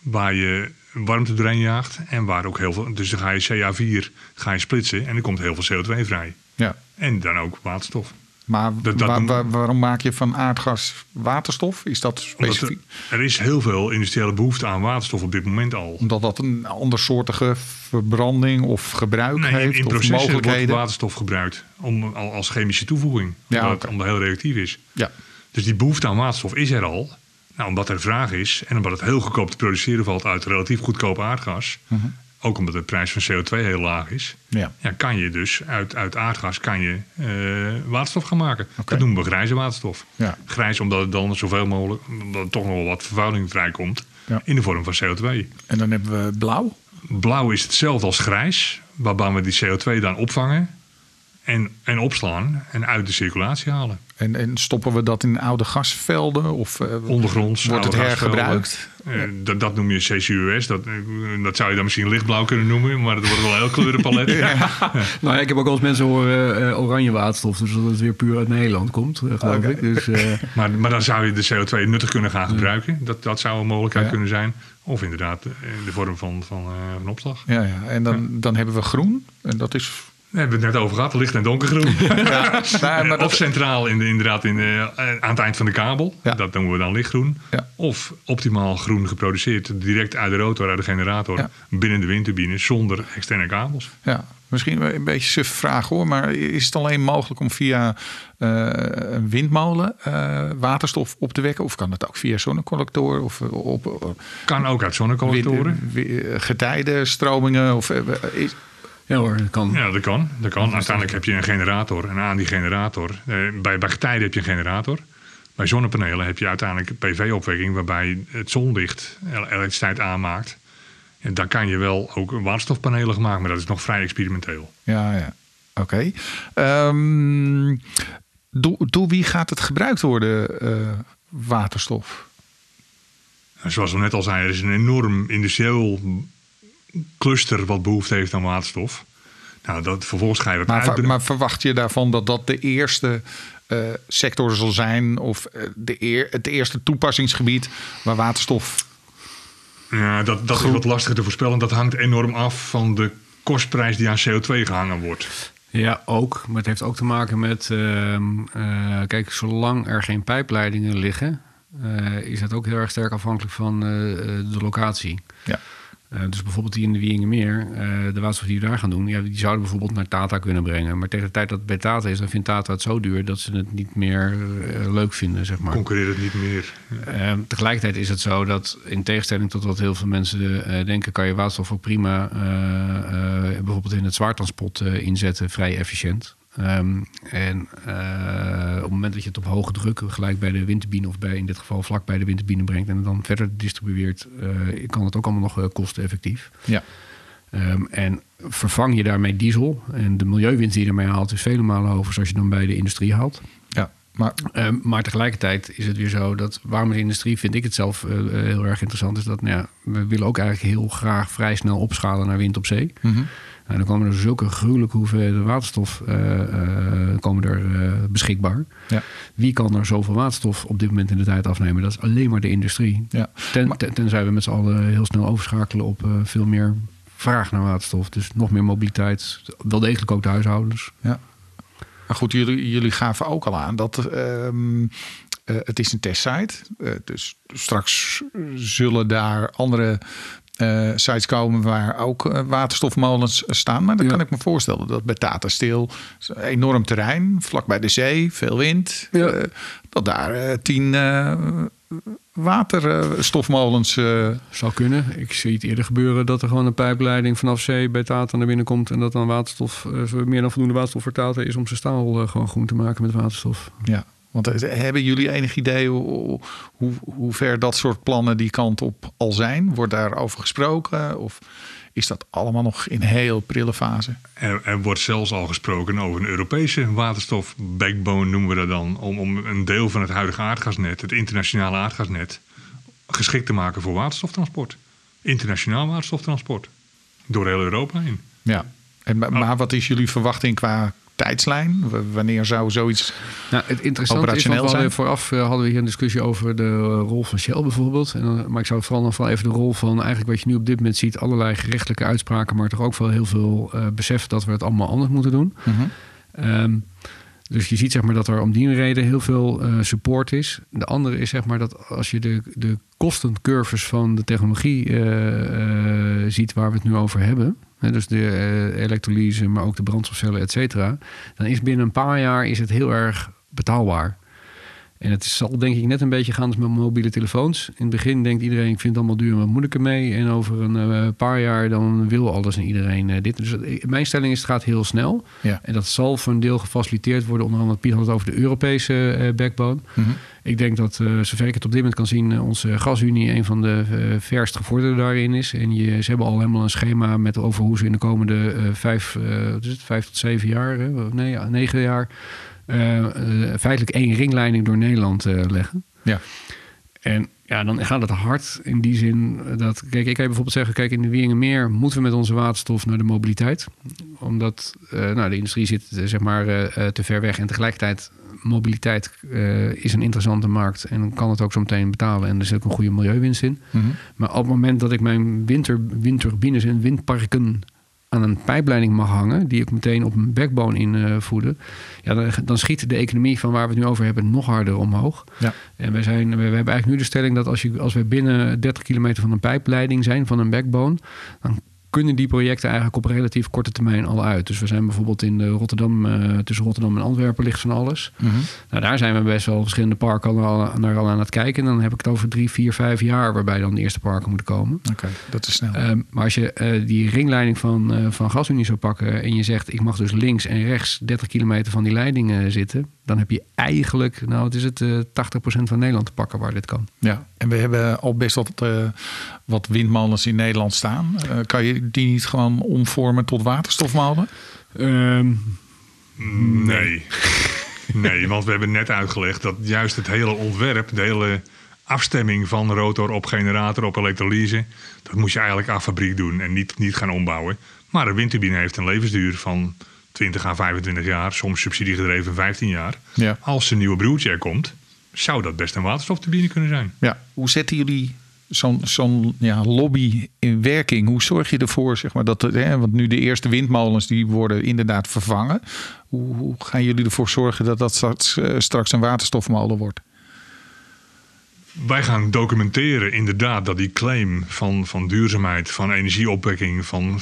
Waar je warmte doorheen jaagt en waar ook heel veel. Dus dan ga je CA4 ga je splitsen en er komt heel veel CO2 vrij. Ja. En dan ook waterstof. Maar Dat- dat waarom maak je van aardgas waterstof? Is dat specifiek? er, er is heel veel industriële behoefte aan waterstof op dit moment al. Omdat dat een andersoortige verbranding of gebruik Nee, in, heeft in of processen wordt mogelijkheden? waterstof gebruikt om, al- als chemische toevoeging. Ja, omdat het heel reactief is. Ja, Dus die behoefte aan waterstof is er al. Nou, omdat er vraag is en omdat het heel goedkoop te produceren valt uit relatief goedkoop aardgas. Mhm. Ook omdat de prijs van CO2 heel laag is. ja. Ja, kan je dus uit, uit aardgas kan je, eh, waterstof gaan maken. Dat noemen we grijze waterstof. Ja. Grijs omdat het dan zoveel mogelijk, omdat er toch nog wel wat vervuiling vrijkomt. Ja. in de vorm van CO2. En dan hebben we blauw. Blauw is hetzelfde als grijs, waarbij we die CO2 dan opvangen en, en opslaan en uit de circulatie halen. En, en stoppen we dat in oude gasvelden? Of eh, Ondergronds. wordt het hergebruikt? Eh, dat, dat noem je CCUS. Dat, eh, dat zou je dan misschien lichtblauw kunnen noemen, maar het wordt wel een heel kleurenpalet. Nou ja, ik heb ook al eens mensen horen eh, oranje waterstof. Dus dat het weer puur uit Nederland komt, geloof ik. Dus, eh, Maar, maar dan zou je de CO2 nuttig kunnen gaan gebruiken. Dat, dat zou een mogelijkheid Ja. kunnen zijn. Of inderdaad in de vorm van, van, eh, van opslag. Ja, ja. En dan, dan hebben we groen. En dat is. Daar hebben we het net over gehad, licht en donkergroen. Ja, nou, maar of dat, centraal in de, inderdaad in de, eh, aan het eind van de kabel. Ja. Dat noemen we dan lichtgroen. Ja. Of optimaal groen geproduceerd direct uit de rotor, uit de generator. Binnen de windturbine zonder externe kabels. ja, misschien een beetje suffe vraag hoor. Maar is het alleen mogelijk om via eh, een windmolen eh, waterstof op te wekken? Of kan het ook via zonnecollectoren? Of op, Kan ook uit zonnecollectoren. getijdenstromingen? Of, is, ja hoor, dat kan. Ja, dat kan. Dat kan. Uiteindelijk heb je een generator. En aan die generator, eh, bij, bij getijden heb je een generator. Bij zonnepanelen heb je uiteindelijk PV-opwekking, waarbij het zonlicht el- elektriciteit aanmaakt. En daar kan je wel ook waterstofpanelen gemaakt, maar dat is nog vrij experimenteel. ja, ja. Oké. Ehm, door, door wie gaat het gebruikt worden, eh, waterstof? En zoals we net al zeiden, er is een enorm industrieel cluster wat behoefte heeft aan waterstof. Nou, dat vervolgens ga je dat Maar, ver- maar verwacht je daarvan dat dat de eerste eh, sector zal zijn? Of eh, de eer, het eerste toepassingsgebied waar waterstof... Ja, dat, dat is wat lastiger te voorspellen. Dat hangt enorm af van de kostprijs die aan CO2 gehangen wordt. Ja, ook. Maar het heeft ook te maken met... ehm, eh, kijk, zolang er geen pijpleidingen liggen... eh, is het ook heel erg sterk afhankelijk van de locatie. Ja. Eh, dus bijvoorbeeld die in de Wieringenmeer, eh de waterstof die we daar gaan doen... Ja, die zouden bijvoorbeeld naar Tata kunnen brengen. Maar tegen de tijd dat het bij Tata is, dan vindt Tata het zo duur... dat ze het niet meer eh, leuk vinden, zeg maar. Concurreert het niet meer. Ehm, tegelijkertijd is het zo dat in tegenstelling tot wat heel veel mensen denken, kan je waterstof ook prima bijvoorbeeld in het zwaartransport inzetten, vrij efficiënt. Ehm, en eh, op het moment dat je het op hoge druk gelijk bij de windturbine of bij in dit geval vlak bij de windturbine brengt en dan verder distribueert, eh, kan het ook allemaal nog eh, kosteneffectief. Ja. Ehm, en vervang je daarmee diesel en de milieuwinst die je daarmee haalt is vele malen hoger zoals je dan bij de industrie haalt. ja. Maar Ehm, maar tegelijkertijd is het weer zo dat waarom de industrie, vind ik het zelf heel erg interessant, is dat nou ja, we willen ook eigenlijk heel graag vrij snel opschalen naar wind op zee. mhm. En dan komen er zulke gruwelijke hoeveelheden waterstof eh, eh, komen er, eh, beschikbaar. ja. Wie kan er zoveel waterstof op dit moment in de tijd afnemen? Dat is alleen maar de industrie. Ja. Ten, Maar- ten- tenzij we met z'n allen heel snel overschakelen op veel meer vraag naar waterstof. Dus nog meer mobiliteit. Wel degelijk ook de huishoudens. Ja. Maar goed, jullie, jullie gaven ook al aan dat ehm, eh, het is een testsite. Eh, dus straks zullen daar andere eh, sites komen waar ook eh, waterstofmolens staan. Maar dan Ja. kan ik me voorstellen dat bij Tata Steel enorm terrein, vlak bij de zee, veel wind. Ja. eh, dat daar tien waterstofmolens. Zou kunnen. Ik zie het eerder gebeuren dat er gewoon een pijpleiding vanaf zee bij Tata naar binnen komt. En dat dan waterstof, meer dan voldoende waterstof voor Tata is om zijn staal gewoon groen te maken met waterstof. Ja, want eh, hebben jullie enig idee hoe, hoe, hoe ver dat soort plannen die kant op al zijn? Wordt daarover gesproken? Of is dat allemaal nog in heel prille fase? Er, er wordt zelfs al gesproken over een Europese waterstof backbone, noemen we dat dan. Om, om een deel van het huidige aardgasnet, het internationale aardgasnet, geschikt te maken voor waterstoftransport. Internationaal waterstoftransport. Door heel Europa heen. Ja. En, maar, maar wat is jullie verwachting qua tijdslijn? Wanneer zou zoiets... Nou, het interessante is, Operationeel zijn? vooraf eh, hadden we hier een discussie over de eh, rol van Shell bijvoorbeeld. En, dan- maar ik zou vooral nog wel even de rol van eigenlijk wat je nu op dit moment ziet, allerlei gerechtelijke uitspraken, maar toch ook wel heel veel eh, besef dat we het allemaal anders moeten doen. Ehm, dus je ziet zeg maar dat er om die reden heel veel eh, support is. De andere is zeg maar dat als je de, de kostencurves van de technologie eh, eh, ziet waar we het nu over hebben. Dus de eh, elektrolyse, maar ook de brandstofcellen, et cetera. Dan is binnen een paar jaar is het heel erg betaalbaar. En het zal denk ik net een beetje gaan als met mobiele telefoons. In het begin denkt iedereen, ik vind het allemaal duur, wat moet ik ermee? En over een uh, paar jaar dan wil alles en iedereen uh, dit. Dus mijn stelling is, het gaat heel snel. Ja. En dat zal voor een deel gefaciliteerd worden. Onder andere, Piet had het over de Europese backbone. Mhm. Ik denk dat, uh, zover ik het op dit moment kan zien, onze gasunie een van de uh, verst gevorderde daarin is. En je, ze hebben al helemaal een schema met over hoe ze in de komende vijf, wat is het, vijf tot zeven jaar, hè? nee, negen jaar, feitelijk één ringleiding door Nederland leggen. Ja. En ja, dan gaat het hard in die zin dat... Kijk, ik kan bijvoorbeeld zeggen... Kijk, in de Wieringenmeer moeten we met onze waterstof naar de mobiliteit. Omdat uh, nou, de industrie zit zeg maar uh, te ver weg. En tegelijkertijd mobiliteit uh, is een interessante markt. En kan het ook zo meteen betalen. En er zit ook een goede milieuwinst in. Mhm. Maar op het moment dat ik mijn winter, windturbines en windparken aan een pijpleiding mag hangen, die ik meteen op een backbone invoeden, ja, dan, dan, schiet de economie van waar we het nu over hebben nog harder omhoog. Ja. En wij zijn, we, we hebben eigenlijk nu de stelling dat als, je, als we binnen 30 kilometer van een pijpleiding zijn, van een backbone, dan kunnen die projecten eigenlijk op relatief korte termijn al uit. Dus we zijn bijvoorbeeld in de Rotterdam, uh, tussen Rotterdam en Antwerpen ligt van alles. Mm -hmm. Nou, daar zijn we best wel verschillende parken al, naar al aan het kijken. En dan heb ik het over drie, vier, vijf jaar waarbij dan de eerste parken moeten komen. Oké, okay, dat is snel. Uh, maar als je uh, die ringleiding van, uh, van GasUnie zou pakken en je zegt ik mag dus links en rechts 30 kilometer van die leiding zitten, dan heb je eigenlijk, nou het is het, 80% van Nederland te pakken waar dit kan. Ja, en we hebben al best wat, wat windmolens in Nederland staan. kan je die niet gewoon omvormen tot waterstofmolen? Um, nee. nee, want we hebben net uitgelegd dat juist het hele ontwerp, de hele afstemming van rotor op generator op elektrolyse, dat moet je eigenlijk aan fabriek doen en niet, niet gaan ombouwen. Maar een windturbine heeft een levensduur van 20 à 25 jaar, soms subsidiegedreven 15 jaar. Ja. Als een nieuwe broertje er komt, zou dat best een waterstofturbine kunnen zijn. Ja. Hoe zetten jullie zo'n zo'n ja, lobby in werking? Hoe zorg je ervoor, zeg maar, dat hè, want nu de eerste windmolens die worden inderdaad vervangen. Hoe, hoe gaan jullie ervoor zorgen dat dat straks, uh, straks een waterstofmolen wordt? Wij gaan documenteren inderdaad dat die claim van, van duurzaamheid, van energieopwekking, van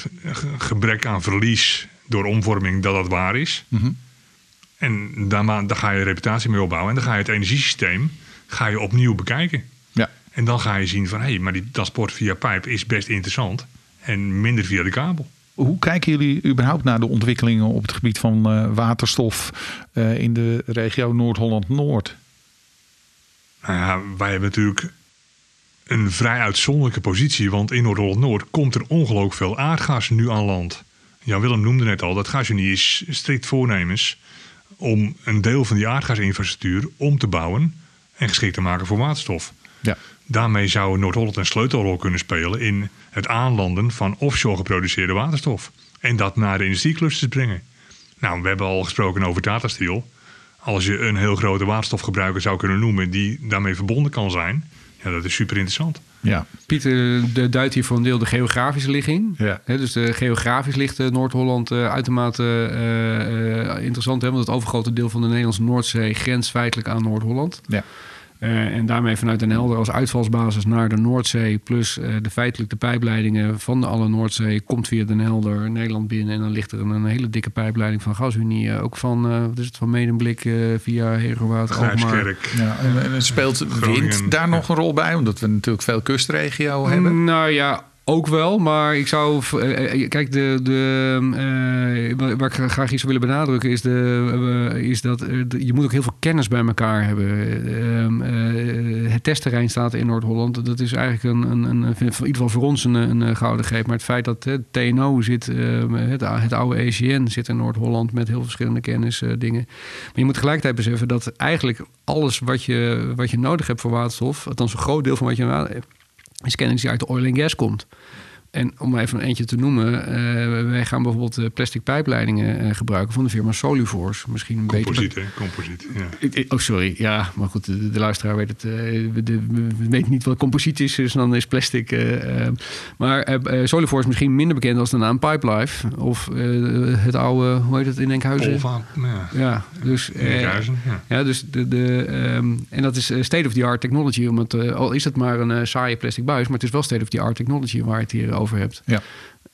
gebrek aan verlies door omvorming, dat dat waar is. Mm -hmm. En daar, daar ga je reputatie mee opbouwen. En dan ga je het energiesysteem ga je opnieuw bekijken. Ja. En dan ga je zien van hé, hey, maar die transport via pijp is best interessant. En minder via de kabel. Hoe kijken jullie überhaupt naar de ontwikkelingen op het gebied van uh, waterstof uh, in de regio Noord-Holland-Noord? Nou ja, wij hebben natuurlijk een vrij uitzonderlijke positie. Want in Noord-Holland-Noord komt er ongelooflijk veel aardgas nu aan land. Jan-Willem noemde net al, dat GasUnie is strikt voornemens om een deel van die aardgasinfrastructuur om te bouwen en geschikt te maken voor waterstof. Ja. Daarmee zou Noord-Holland een sleutelrol kunnen spelen in het aanlanden van offshore geproduceerde waterstof. En dat naar de industrieclusters brengen. Nou, we hebben al gesproken over Tata Steel. Als je een heel grote waterstofgebruiker zou kunnen noemen die daarmee verbonden kan zijn, ja, dat is super interessant. Ja. Pieter de duidt hier voor een deel de geografische ligging. Ja. He, dus de geografisch ligt uh, Noord-Holland uh, uitermate uh, interessant. Hè? Want het overgrote deel van de Nederlandse Noordzee grenst feitelijk aan Noord-Holland. Ja. Uh, en daarmee vanuit Den Helder als uitvalsbasis naar de Noordzee... plus uh, de feitelijk de pijpleidingen van de alle Noordzee... komt via Den Helder Nederland binnen. En dan ligt er een, een hele dikke pijpleiding van GasUnie. Uh, ook van, wat is het, van Medemblik via Herenwaard, Grijpskerk. Ja, en, en speelt Groningen. wind daar nog een rol bij? Omdat we natuurlijk veel kustregio hebben. Nou ja, ook wel, maar ik zou. Uh, kijk, de, de, uh, waar ik graag iets willen benadrukken is, de, is dat je moet ook heel veel kennis bij elkaar hebben. het testterrein staat in Noord-Holland. Dat is eigenlijk een, een, een, in ieder geval voor ons een, een gouden greep. Maar het feit dat het TNO zit, het, het oude ECN zit in Noord-Holland met heel verschillende kennisdingen. maar je moet tegelijkertijd beseffen dat eigenlijk alles wat je, wat je nodig hebt voor waterstof, althans een groot deel van wat je nodig hebt is kennis die uit de oil en gas komt. En om even een eentje te noemen, uh, wij gaan bijvoorbeeld uh, plastic pijpleidingen uh, gebruiken van de firma Soluforce. Misschien een composiet, beetje. hè? Composiet, ja. Oh, sorry. Ja, maar goed, de, de luisteraar weet het. we, de, we weten niet wat composiet is, dus dan is plastic. maar Soluforce is misschien minder bekend als de naam Pipelife. Of het oude, hoe heet het in Enkhuizen? Olva, ja. ja, dus. Enkhuizen, ja. ja. dus de. de um, en dat is state-of-the-art technology. Omdat, al is het maar een saaie plastic buis, maar het is wel state-of-the-art technology waar het hier over hebt. Ja.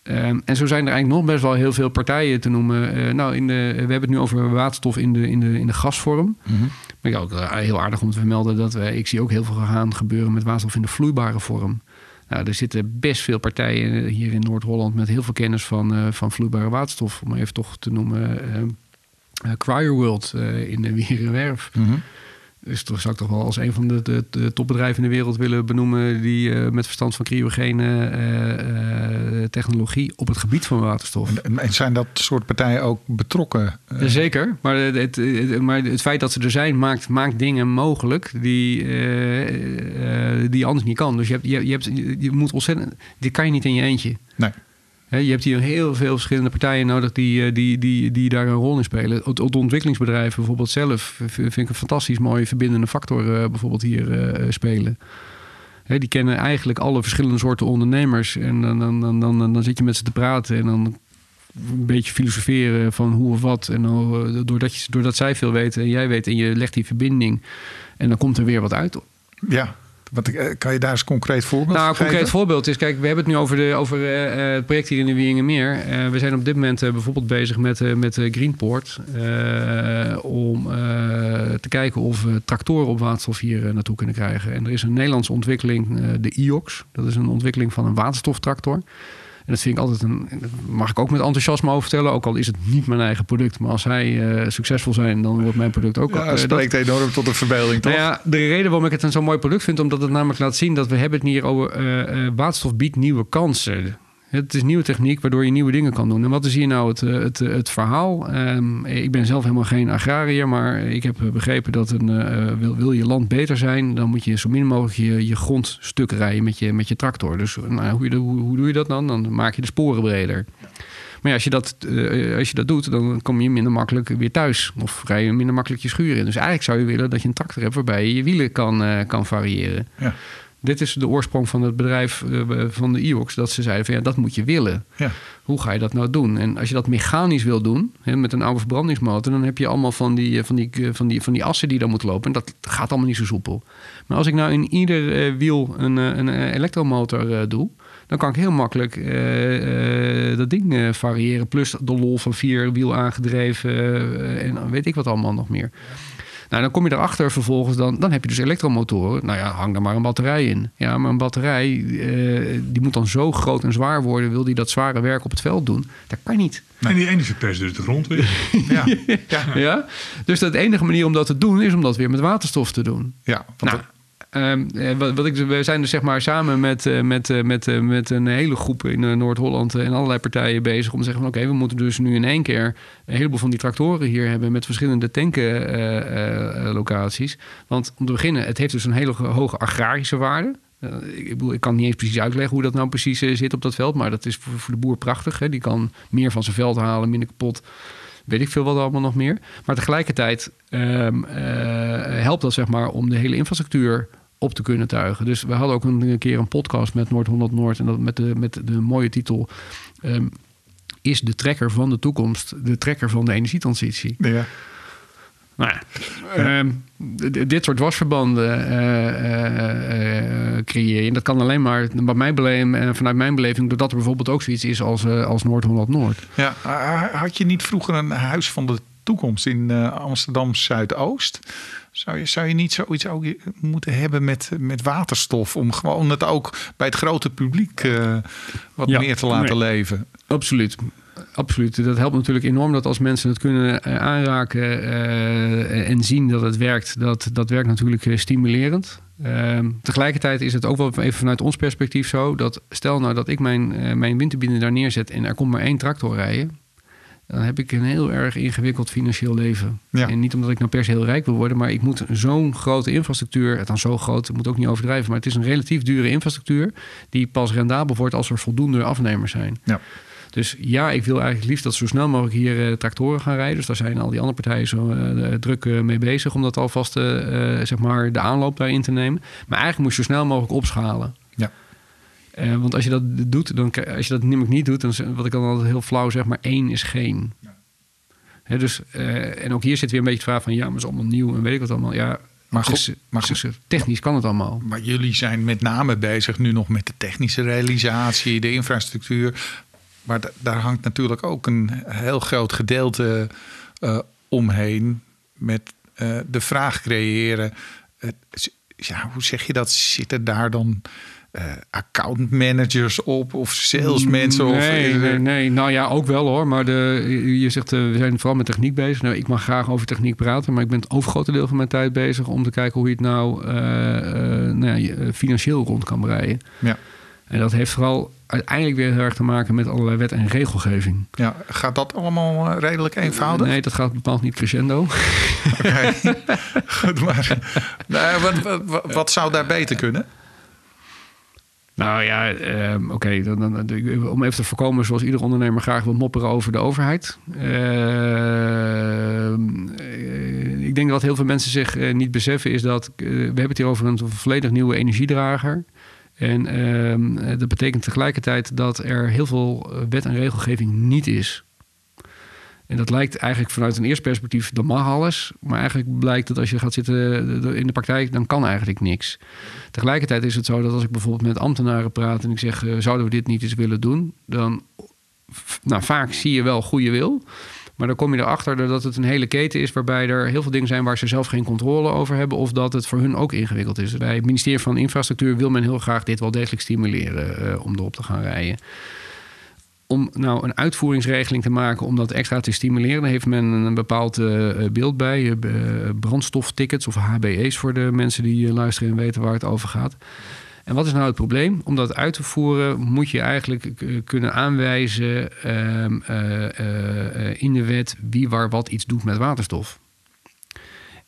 Ehm, en zo zijn er eigenlijk nog best wel heel veel partijen te noemen. Eh, nou, in de, we hebben het nu over waterstof in de, in de, in de gasvorm. Maar ja, ook eh, heel aardig om te vermelden dat we, ik zie ook heel veel gaan gebeuren met waterstof in de vloeibare vorm. Nou, er zitten best veel partijen hier in Noord-Holland met heel veel kennis van, uh, van vloeibare waterstof. Om even toch te noemen, uh, Cryoworld in de Wierenwerf. Mm dus toch zou ik toch wel als een van de, de, de, topbedrijven in de wereld willen benoemen die uh, met verstand van cryogene uh, uh, technologie op het gebied van waterstof. En, en, zijn dat soort partijen ook betrokken? Zeker, maar het, het, maar het feit dat ze er zijn maakt, maakt dingen mogelijk die, die je anders niet kan. Dus je, hebt, je, je, hebt, je moet ontzettend, dit kan je niet in je eentje. Nee je hebt hier heel veel verschillende partijen nodig die, eh, die, die, die daar een rol in spelen. Het, ontwikkelingsbedrijven bijvoorbeeld zelf vind ik een fantastisch mooie verbindende factor uh, bijvoorbeeld hier uh, spelen. die kennen eigenlijk alle verschillende soorten ondernemers. En dan, dan, dan, dan, dan zit je met ze te praten en dan een beetje filosoferen van hoe of wat. En dan, doordat, je, doordat zij veel weten en jij weet en je legt die verbinding. En dan komt er weer wat uit. Ja, wat, eh, kan je daar eens concreet voorbeeld Nou, een concreet voorbeeld is, kijk, we hebben het nu over, de, over uh, het project hier in de Wieringenmeer. Uh, we zijn op dit moment bijvoorbeeld bezig met, met Greenport. om te kijken of we tractoren op waterstof hier naartoe kunnen krijgen. En er is een Nederlandse ontwikkeling, de IOX. Dat is een ontwikkeling van een waterstoftractor. En dat vind ik altijd een. Mag ik ook met enthousiasme over vertellen. Ook al is het niet mijn eigen product. Maar als zij uh, succesvol zijn, dan wordt mijn product ook. Ja, spreekt dat, enorm tot de verbeelding. Toch? Nou ja, de reden waarom ik het een zo mooi product vind, omdat het namelijk laat zien dat we hebben het hier over uh, waterstof biedt nieuwe kansen. Het is nieuwe techniek waardoor je nieuwe dingen kan doen. En wat is hier nou het, eh, het, het verhaal? Um, ik ben zelf helemaal geen agrariër, maar ik heb begrepen dat een, wil, wil je land beter zijn, dan moet je zo min mogelijk je, je grond rijden met je, met je tractor. Dus nou, hoe, hoe, doe je dat dan? Dan maak je de sporen breder. Maar ja, als, je dat, als je dat doet, dan kom je minder makkelijk weer thuis. Of rij je minder makkelijk je schuur in. Dus eigenlijk zou je willen dat je een tractor hebt waarbij je je wielen kan, kan variëren. Ja. Dit is de oorsprong van het bedrijf uh, van de IOX. Dat ze zeiden van ja, dat moet je willen. Ja. Hoe ga je dat nou doen? En als je dat mechanisch wil doen, hè, met een oude verbrandingsmotor... dan heb je allemaal van die, eh, van, die, eh, van, die, van die assen die dan moeten lopen. En dat gaat allemaal niet zo soepel. Maar als ik nou in ieder uh, wiel een, een elektromotor doe... dan kan ik heel makkelijk dat ding variëren. Plus de lol van vier wiel aangedreven en weet ik wat allemaal nog meer. Nou, dan kom je erachter vervolgens, dan, dan heb je dus elektromotoren. Nou ja, hang daar maar een batterij in. Ja, maar een batterij, uh, die moet dan zo groot en zwaar worden. Wil die dat zware werk op het veld doen? Dat kan niet. En die energie pers dus de grond weer. ja. ja. ja. Dus de enige manier om dat te doen, is om dat weer met waterstof te doen. Ja, want nou, eh, wat, ik, we zijn dus zeg maar samen met, uh, met, uh, met, met een hele groep in Noord-Holland en allerlei partijen bezig om te zeggen van oké, we moeten dus nu in één keer een heleboel van die tractoren hier hebben met verschillende tankenlocaties. Want om te beginnen, het heeft dus een hele hoge agrarische waarde. ik, bedoel, ik kan niet eens precies uitleggen hoe dat nou precies zit op dat veld, maar dat is voor, de boer prachtig. Hè? Die kan meer van zijn veld halen, minder kapot weet ik veel wat allemaal nog meer. Maar tegelijkertijd um, helpt dat zeg maar om de hele infrastructuur op te kunnen tuigen. Dus we hadden ook een, keer een podcast met Noord-Holland Noord en dat met de, met de mooie titel. Um, is de trekker van de toekomst de trekker van de energietransitie? Ja. Nou, ja. Um, dit soort wasverbanden uh, creëer je. En dat kan alleen maar bij mijn beleving, vanuit mijn beleving, doordat er bijvoorbeeld ook zoiets is als, als Noord-Holland-Noord. Ja, had je niet vroeger een huis van de toekomst in Amsterdam Zuidoost? Zou je, zou je niet zoiets ook moeten hebben met, met waterstof? Om gewoon het ook bij het grote publiek uh, wat meer te laten leven? Absoluut. Absoluut. Dat helpt natuurlijk enorm dat als mensen het kunnen uh, aanraken uh, en zien dat het werkt, dat, dat werkt natuurlijk stimulerend. Ehm, tegelijkertijd is het ook wel even vanuit ons perspectief zo dat stel nou dat ik mijn, mijn windturbine daar neerzet en er komt maar één tractor rijden dan heb ik een heel erg ingewikkeld financieel leven. En niet omdat ik nou per se heel rijk wil worden, maar ik moet zo'n grote infrastructuur, het dan zo groot, moet ook niet overdrijven, maar het is een relatief dure infrastructuur die pas rendabel wordt als er voldoende afnemers zijn. Ja. Dus ja, ik wil eigenlijk liefst dat zo snel mogelijk hier uh, tractoren gaan rijden. Dus daar zijn al die andere partijen zo uh, druk uh, mee bezig om dat alvast zeg maar de aanloop daarin te nemen. Maar eigenlijk moet je zo snel mogelijk opschalen. Uh, want als je dat doet, dan, als je dat namelijk niet doet, dan wat ik dan altijd heel flauw zeg, maar één is geen. Ja. dus, uh, en ook hier zit weer een beetje de vraag van ja, maar het is allemaal nieuw en weet ik wat allemaal. Ja, maar, goed, is, maar goed, technisch kan het allemaal. Maar jullie zijn met name bezig nu nog met de technische realisatie, de infrastructuur. Maar da- daar hangt natuurlijk ook een heel groot gedeelte eh, omheen met eh, de vraag creëren. Ja, hoe zeg je dat? Zitten daar dan eh account managers op of salesmensen? of, Nee, er- nee, nee, nou ja, ook wel hoor. Maar de, je zegt, eh, we zijn vooral met techniek bezig. Nou, ik mag graag over techniek praten, maar ik ben het overgrote deel van mijn tijd bezig om te kijken hoe je het nou, eh, nou ja, financieel rond kan breien. Ja. En dat heeft vooral uiteindelijk weer heel erg te maken met allerlei wet en regelgeving. Ja, gaat dat allemaal eh, redelijk eenvoudig? Nee, dat gaat bepaald niet crescendo. Oké. Goed, maar nou, wat, wat, wat- zou daar beter kunnen? Nou ja, ehm, oké. dan, dan, dan- om even te voorkomen, zoals ieder ondernemer graag wil mopperen over de overheid. Ehm, eh, ik denk dat heel veel mensen zich eh, niet beseffen, is dat we hebben het hier over een volledig nieuwe energiedrager. En ehm, eh, dat betekent tegelijkertijd dat er heel veel eh, wet en regelgeving niet is. En dat lijkt eigenlijk vanuit een eerst perspectief, dat mag alles. Maar eigenlijk blijkt dat als je gaat zitten in de praktijk, dan kan eigenlijk niks. Tegelijkertijd is het zo dat als ik bijvoorbeeld met ambtenaren praat en ik zeg, eh, zouden we dit niet eens willen doen? Dan, nou, vaak zie je wel goede wil. Maar dan kom je erachter dat het een hele keten is waarbij er heel veel dingen zijn waar ze zelf geen controle over hebben. Of dat het voor hun ook ingewikkeld is. Bij het ministerie van Infrastructuur wil men heel graag dit wel degelijk stimuleren eh, om erop te gaan rijden om nou een uitvoeringsregeling te maken om dat extra te stimuleren, heeft men een bepaald eh, beeld bij. b- brandstoftickets of HBE's voor de mensen die luisteren en weten waar het over gaat. En wat is nou het probleem? Om dat uit te voeren moet je eigenlijk eh, kunnen aanwijzen ehm, eh, eh, in de wet wie waar wat iets doet met waterstof.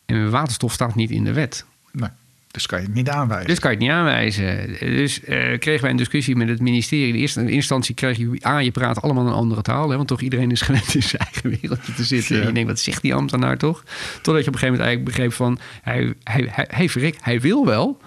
En waterstof staat niet in de wet. Nee, dus kan je het niet aanwijzen. Dus kan je het niet aanwijzen. Dus kregen wij een discussie met het ministerie. In de eerste in eerste instantie kreeg je aan, je praat allemaal een andere taal. Hè, want toch iedereen is gewend in zijn eigen wereldje te zitten. Ja. En je denkt, wat zegt die ambtenaar toch? Totdat je op een gegeven moment eigenlijk begreep van... Hij, hij, hij, verrek, hij wil wel,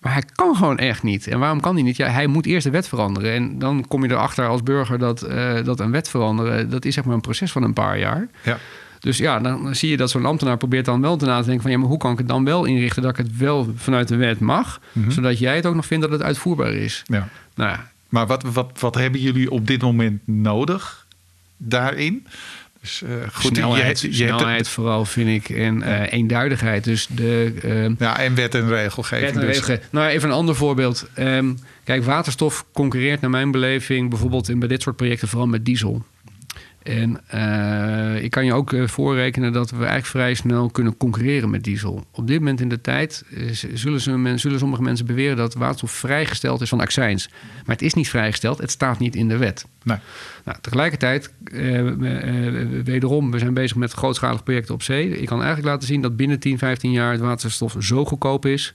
maar hij kan gewoon echt niet. En waarom kan hij niet? Ja, hij moet eerst de wet veranderen. En dan kom je erachter als burger dat, eh, dat een wet veranderen... dat is zeg maar een proces van een paar jaar. ja. Dus ja, dan zie je dat zo'n ambtenaar probeert dan wel te na te denken van ja, maar hoe kan ik het dan wel inrichten dat ik het wel vanuit de wet mag, Mhm. zodat jij het ook nog vindt dat het uitvoerbaar is. Ja. Nou ja, Maar wat, wat, wat hebben jullie op dit moment nodig daarin? Dus, eh, goed, snelheid, je, je snelheid vooral vind ik en eh, eenduidigheid. Dus de eh, ja, en wet en regelgeving. wet en dus. Nou, even een ander voorbeeld. Ehm, kijk, waterstof concurreert naar mijn beleving bijvoorbeeld in, bij dit soort projecten vooral met diesel. En eh, ik kan je ook eh, voorrekenen dat we eigenlijk vrij snel kunnen concurreren met diesel. Op dit moment in de tijd eh, zullen, ze, zullen sommige mensen beweren dat waterstof vrijgesteld is van accijns. Maar het is niet vrijgesteld, het staat niet in de wet. Nee. Nou, tegelijkertijd, wederom, we zijn bezig met grootschalige projecten op zee. Ik kan eigenlijk laten zien dat binnen 10, 15 jaar het waterstof zo goedkoop is.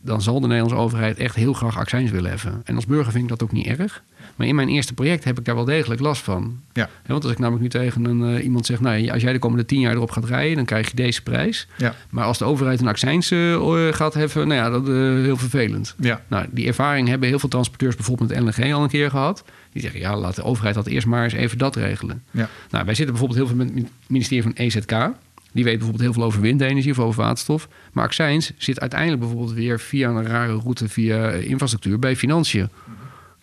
Dan zal de Nederlandse overheid echt heel graag accijns willen heffen. En als burger vind ik dat ook niet erg. Maar in mijn eerste project heb ik daar wel degelijk last van. Ja. Want als ik namelijk nu tegen een, eh, iemand zeg... Nou, als jij de komende 10 jaar erop gaat rijden, dan krijg je deze prijs. Ja. Maar als de overheid een accijns eh, gaat heffen, nou ja, dat is heel vervelend. Ja. Nou, die ervaring hebben heel veel transporteurs bijvoorbeeld met LNG al een keer gehad. Die zeggen, ja, laat de overheid dat eerst maar eens even dat regelen. Ja. Nou, wij zitten bijvoorbeeld heel veel met het ministerie van EZK. Die weet bijvoorbeeld heel veel over windenergie of over waterstof. Maar accijns zit uiteindelijk bijvoorbeeld weer via een rare route via eh, infrastructuur bij financiën.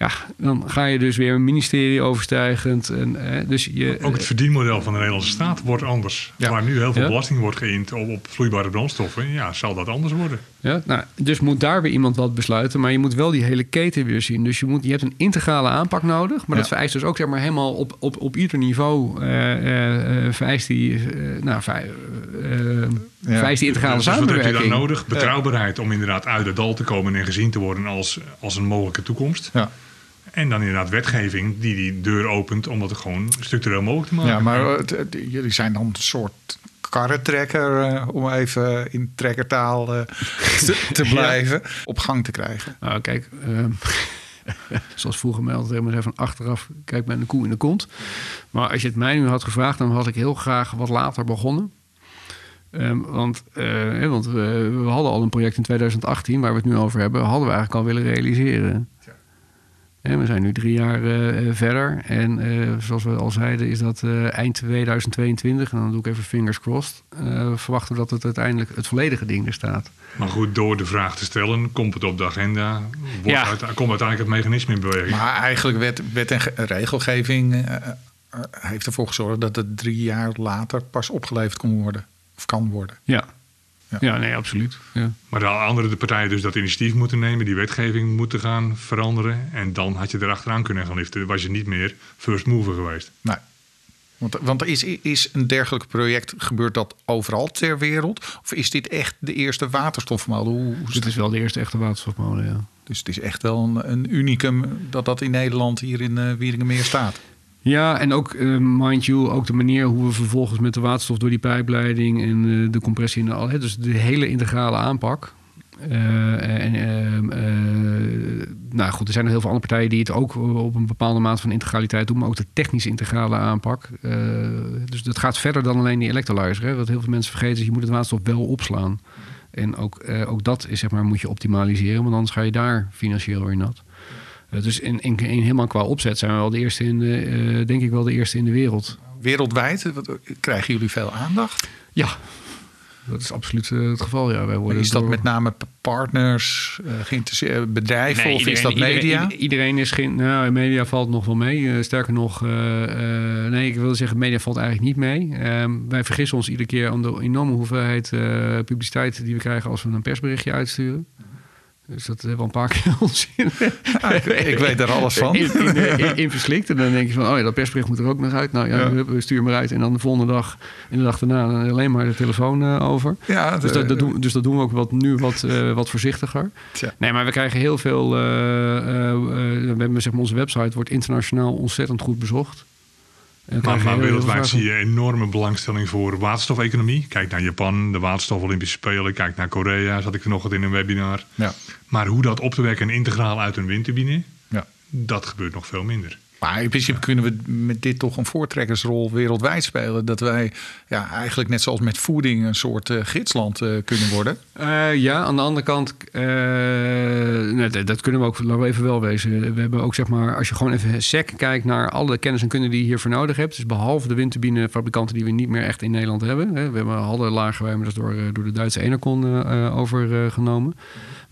Ja, dan ga je dus weer een ministerie overstijgend. En, eh, dus je, Ook het verdienmodel van de Nederlandse staat wordt anders. Ja. Waar nu heel veel Ja. belasting wordt geïnd op, op vloeibare brandstoffen, ja, zal dat anders worden. Ja, nou, dus moet daar weer iemand wat besluiten. Maar je moet wel die hele keten weer zien. Dus je, moet, je hebt een integrale aanpak nodig. Maar dat vereist dus ook zeg maar, helemaal op, op, op ieder niveau. eh eh, eh, vereist die, eh, nou, eh, eh, vereist die integrale Dus wat heb je samenwerking. dan nodig? Betrouwbaarheid om inderdaad uit het dal te komen en gezien te worden als, als een mogelijke toekomst. Ja. En dan inderdaad wetgeving die die deur opent om dat gewoon structureel mogelijk te maken. ja, maar eh, het- het- jullie zijn dan een soort karretrekker, eh, om even in trekkertaal eh, te, te blijven, op gang te krijgen. Nou, kijk, ehm, zoals vroeger mij altijd helemaal zei van achteraf, kijk bij de koe in de kont. Maar als je het mij nu had gevraagd, dan had ik heel graag wat later begonnen. Ehm, want eh, want we, we hadden al een project in 2018, waar we het nu over hebben, hadden we eigenlijk al willen realiseren. En we zijn nu drie jaar eh, verder. En eh, zoals we al zeiden, is dat eh, eind 2022. En dan doe ik even fingers crossed. eh, verwachten we dat het uiteindelijk het volledige ding er staat. Maar goed, door de vraag te stellen, komt het op de agenda. Wordt Ja. uit- komt uiteindelijk het mechanisme in beweging. Maar eigenlijk wet, wet en ge- regelgeving heeft ervoor gezorgd dat het drie jaar later pas opgeleverd kon worden. Of kan worden. Ja, Ja. ja. nee, absoluut. Ja. Maar de andere de partijen dus dat initiatief moeten nemen, die wetgeving moeten gaan veranderen. En dan had je erachteraan kunnen gaan liften. Dan was je niet meer first mover geweest. Nee. Want, want is, is een dergelijk project, gebeurt dat overal ter wereld? Of is dit echt de eerste waterstofmolen? Hoe, hoe Dit is wel de eerste echte waterstofmolen, ja. Dus het is echt wel een, een unicum dat dat in Nederland hier in eh Wieringenmeer staat. Ja, en ook, eh, mind you, ook de manier hoe we vervolgens met de waterstof door die pijpleiding en eh, de compressie en al. Hè, dus de hele integrale aanpak. Eh, en, ehm, eh, nou goed, er zijn nog heel veel andere partijen die het ook op een bepaalde mate van integraliteit doen, maar ook de technische integrale aanpak. Dus dat gaat verder dan alleen die electrolyzer. Hè. Wat heel veel mensen vergeten is, je moet het waterstof wel opslaan. En ook, ook dat is, zeg maar, moet je optimaliseren, want anders ga je daar financieel weer nat. Eh, dus in, in, in helemaal qua opzet zijn we wel de eerste in de, eh, denk ik wel de eerste in de wereld. Wereldwijd, wat, krijgen jullie veel aandacht? Ja, dat is absoluut eh, het geval. Ja, wij Maar worden is dat door- met name partners, eh, bedrijven Nee, of is dat media? Iedereen, iedereen is geen. Nou, media valt nog wel mee. Eh, sterker nog, eh, eh, nee, ik wilde zeggen, media valt eigenlijk niet mee. Ehm, wij vergissen ons iedere keer aan de enorme hoeveelheid eh, publiciteit die we krijgen als we een persberichtje uitsturen. Dus dat hebben we een paar keer onzin. Ah, ik, ik weet er alles van. In, in, in, in verslikt. En dan denk je van, oh ja, dat persbericht moet er ook nog uit. Nou ja, Ja. sturen maar uit. En dan de volgende dag en de dag daarna alleen maar de telefoon eh, over. Ja, Dus dat, dat doen, dus dat doen we ook wat, nu wat, eh, wat voorzichtiger. Tja. Nee, maar we krijgen heel veel... eh, eh, eh, we hebben, zeg maar, onze website wordt internationaal ontzettend goed bezocht. Maar, maar wereldwijd zie je enorme belangstelling voor waterstofeconomie. Kijk naar Japan, de waterstof Olympische Spelen. Kijk naar Korea, zat ik vanochtend in een webinar. Ja. Maar hoe dat op te wekken integraal uit een windturbine, Ja. dat gebeurt nog veel minder. Maar in principe kunnen we met dit toch een voortrekkersrol wereldwijd spelen. Dat wij ja, eigenlijk net zoals met voeding een soort eh, gidsland eh, kunnen worden. Eh, ja, aan de andere kant, nee, dat, kunnen we ook, laten even wel wezen. We hebben ook, zeg maar, als je gewoon even sec kijkt naar alle kennis en kunde die je hiervoor nodig hebt. Dus behalve de windturbinefabrikanten die we niet meer echt in Nederland hebben. Hè. We hebben Hadden Lagerwij, maar dat door, door de Duitse Enercon overgenomen.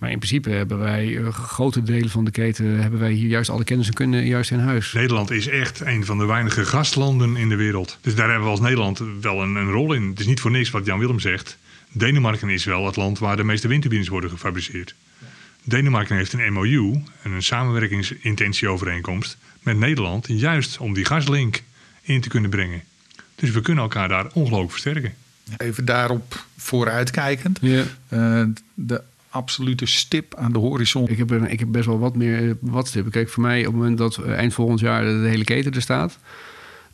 Maar in principe hebben wij eh, grote delen van de keten, hebben wij hier juist alle kennis en kunde juist in huis. Nederland is echt een van de weinige gastlanden in de wereld. Dus daar hebben we als Nederland wel een, een rol in. Het is niet voor niks wat Jan Willem zegt. Denemarken is wel het land waar de meeste windturbines worden gefabriceerd. Denemarken heeft een MOU, een samenwerkingsintentieovereenkomst met Nederland, juist om die gaslink in te kunnen brengen. Dus we kunnen elkaar daar ongelooflijk versterken. Even daarop vooruitkijkend. Ja. Eh, de absolute stip aan de horizon. Ik heb, ik heb best wel wat meer eh, wat stippen. Kijk, voor mij op het moment dat eh, eind volgend jaar de hele keten er staat...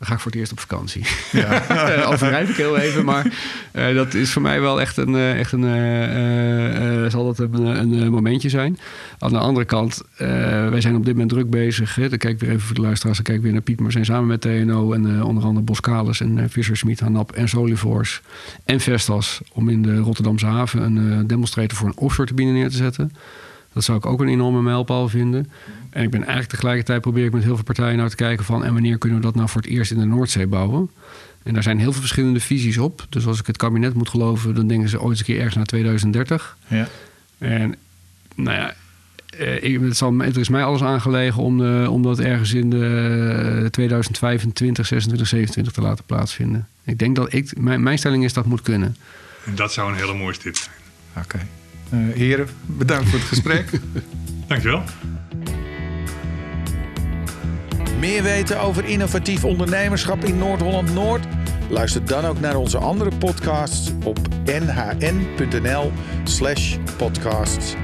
dan ga ik voor het eerst op vakantie. Ja. Overdrijf ik heel even, maar eh, dat is voor mij wel echt een... eh, echt een eh, eh, eh, zal dat een, een, eh, momentje zijn. Aan de andere kant, eh, wij zijn op dit moment druk bezig. Hè. Dan kijk ik weer even voor de luisteraars, dan kijk ik weer naar Piet. Maar zijn samen met TNO en eh, onder andere Boskalis en Visser, Smit, Hanap en Soliforce en Vestas... om in de Rotterdamse haven een eh, demonstrator voor een offshore turbine neer te zetten... Dat zou ik ook een enorme mijlpaal vinden. En ik ben eigenlijk tegelijkertijd probeer ik met heel veel partijen nou te kijken van... en wanneer kunnen we dat nou voor het eerst in de Noordzee bouwen? En daar zijn heel veel verschillende visies op. Dus als ik het kabinet moet geloven... dan denken ze ooit eens een keer ergens naar 2030. Ja. En nou ja, eh, ik, het, zal, het is mij alles aangelegen om, de, om dat ergens in de 2025, 26, 27 te laten plaatsvinden. Ik denk dat ik, mijn, mijn stelling is dat moet kunnen. En dat zou een hele mooie tip zijn. Oké. Heren, bedankt voor het gesprek. Dankjewel. Meer weten over innovatief ondernemerschap in Noord-Holland-Noord? Luister dan ook naar onze andere podcasts op nhn.nl/podcasts.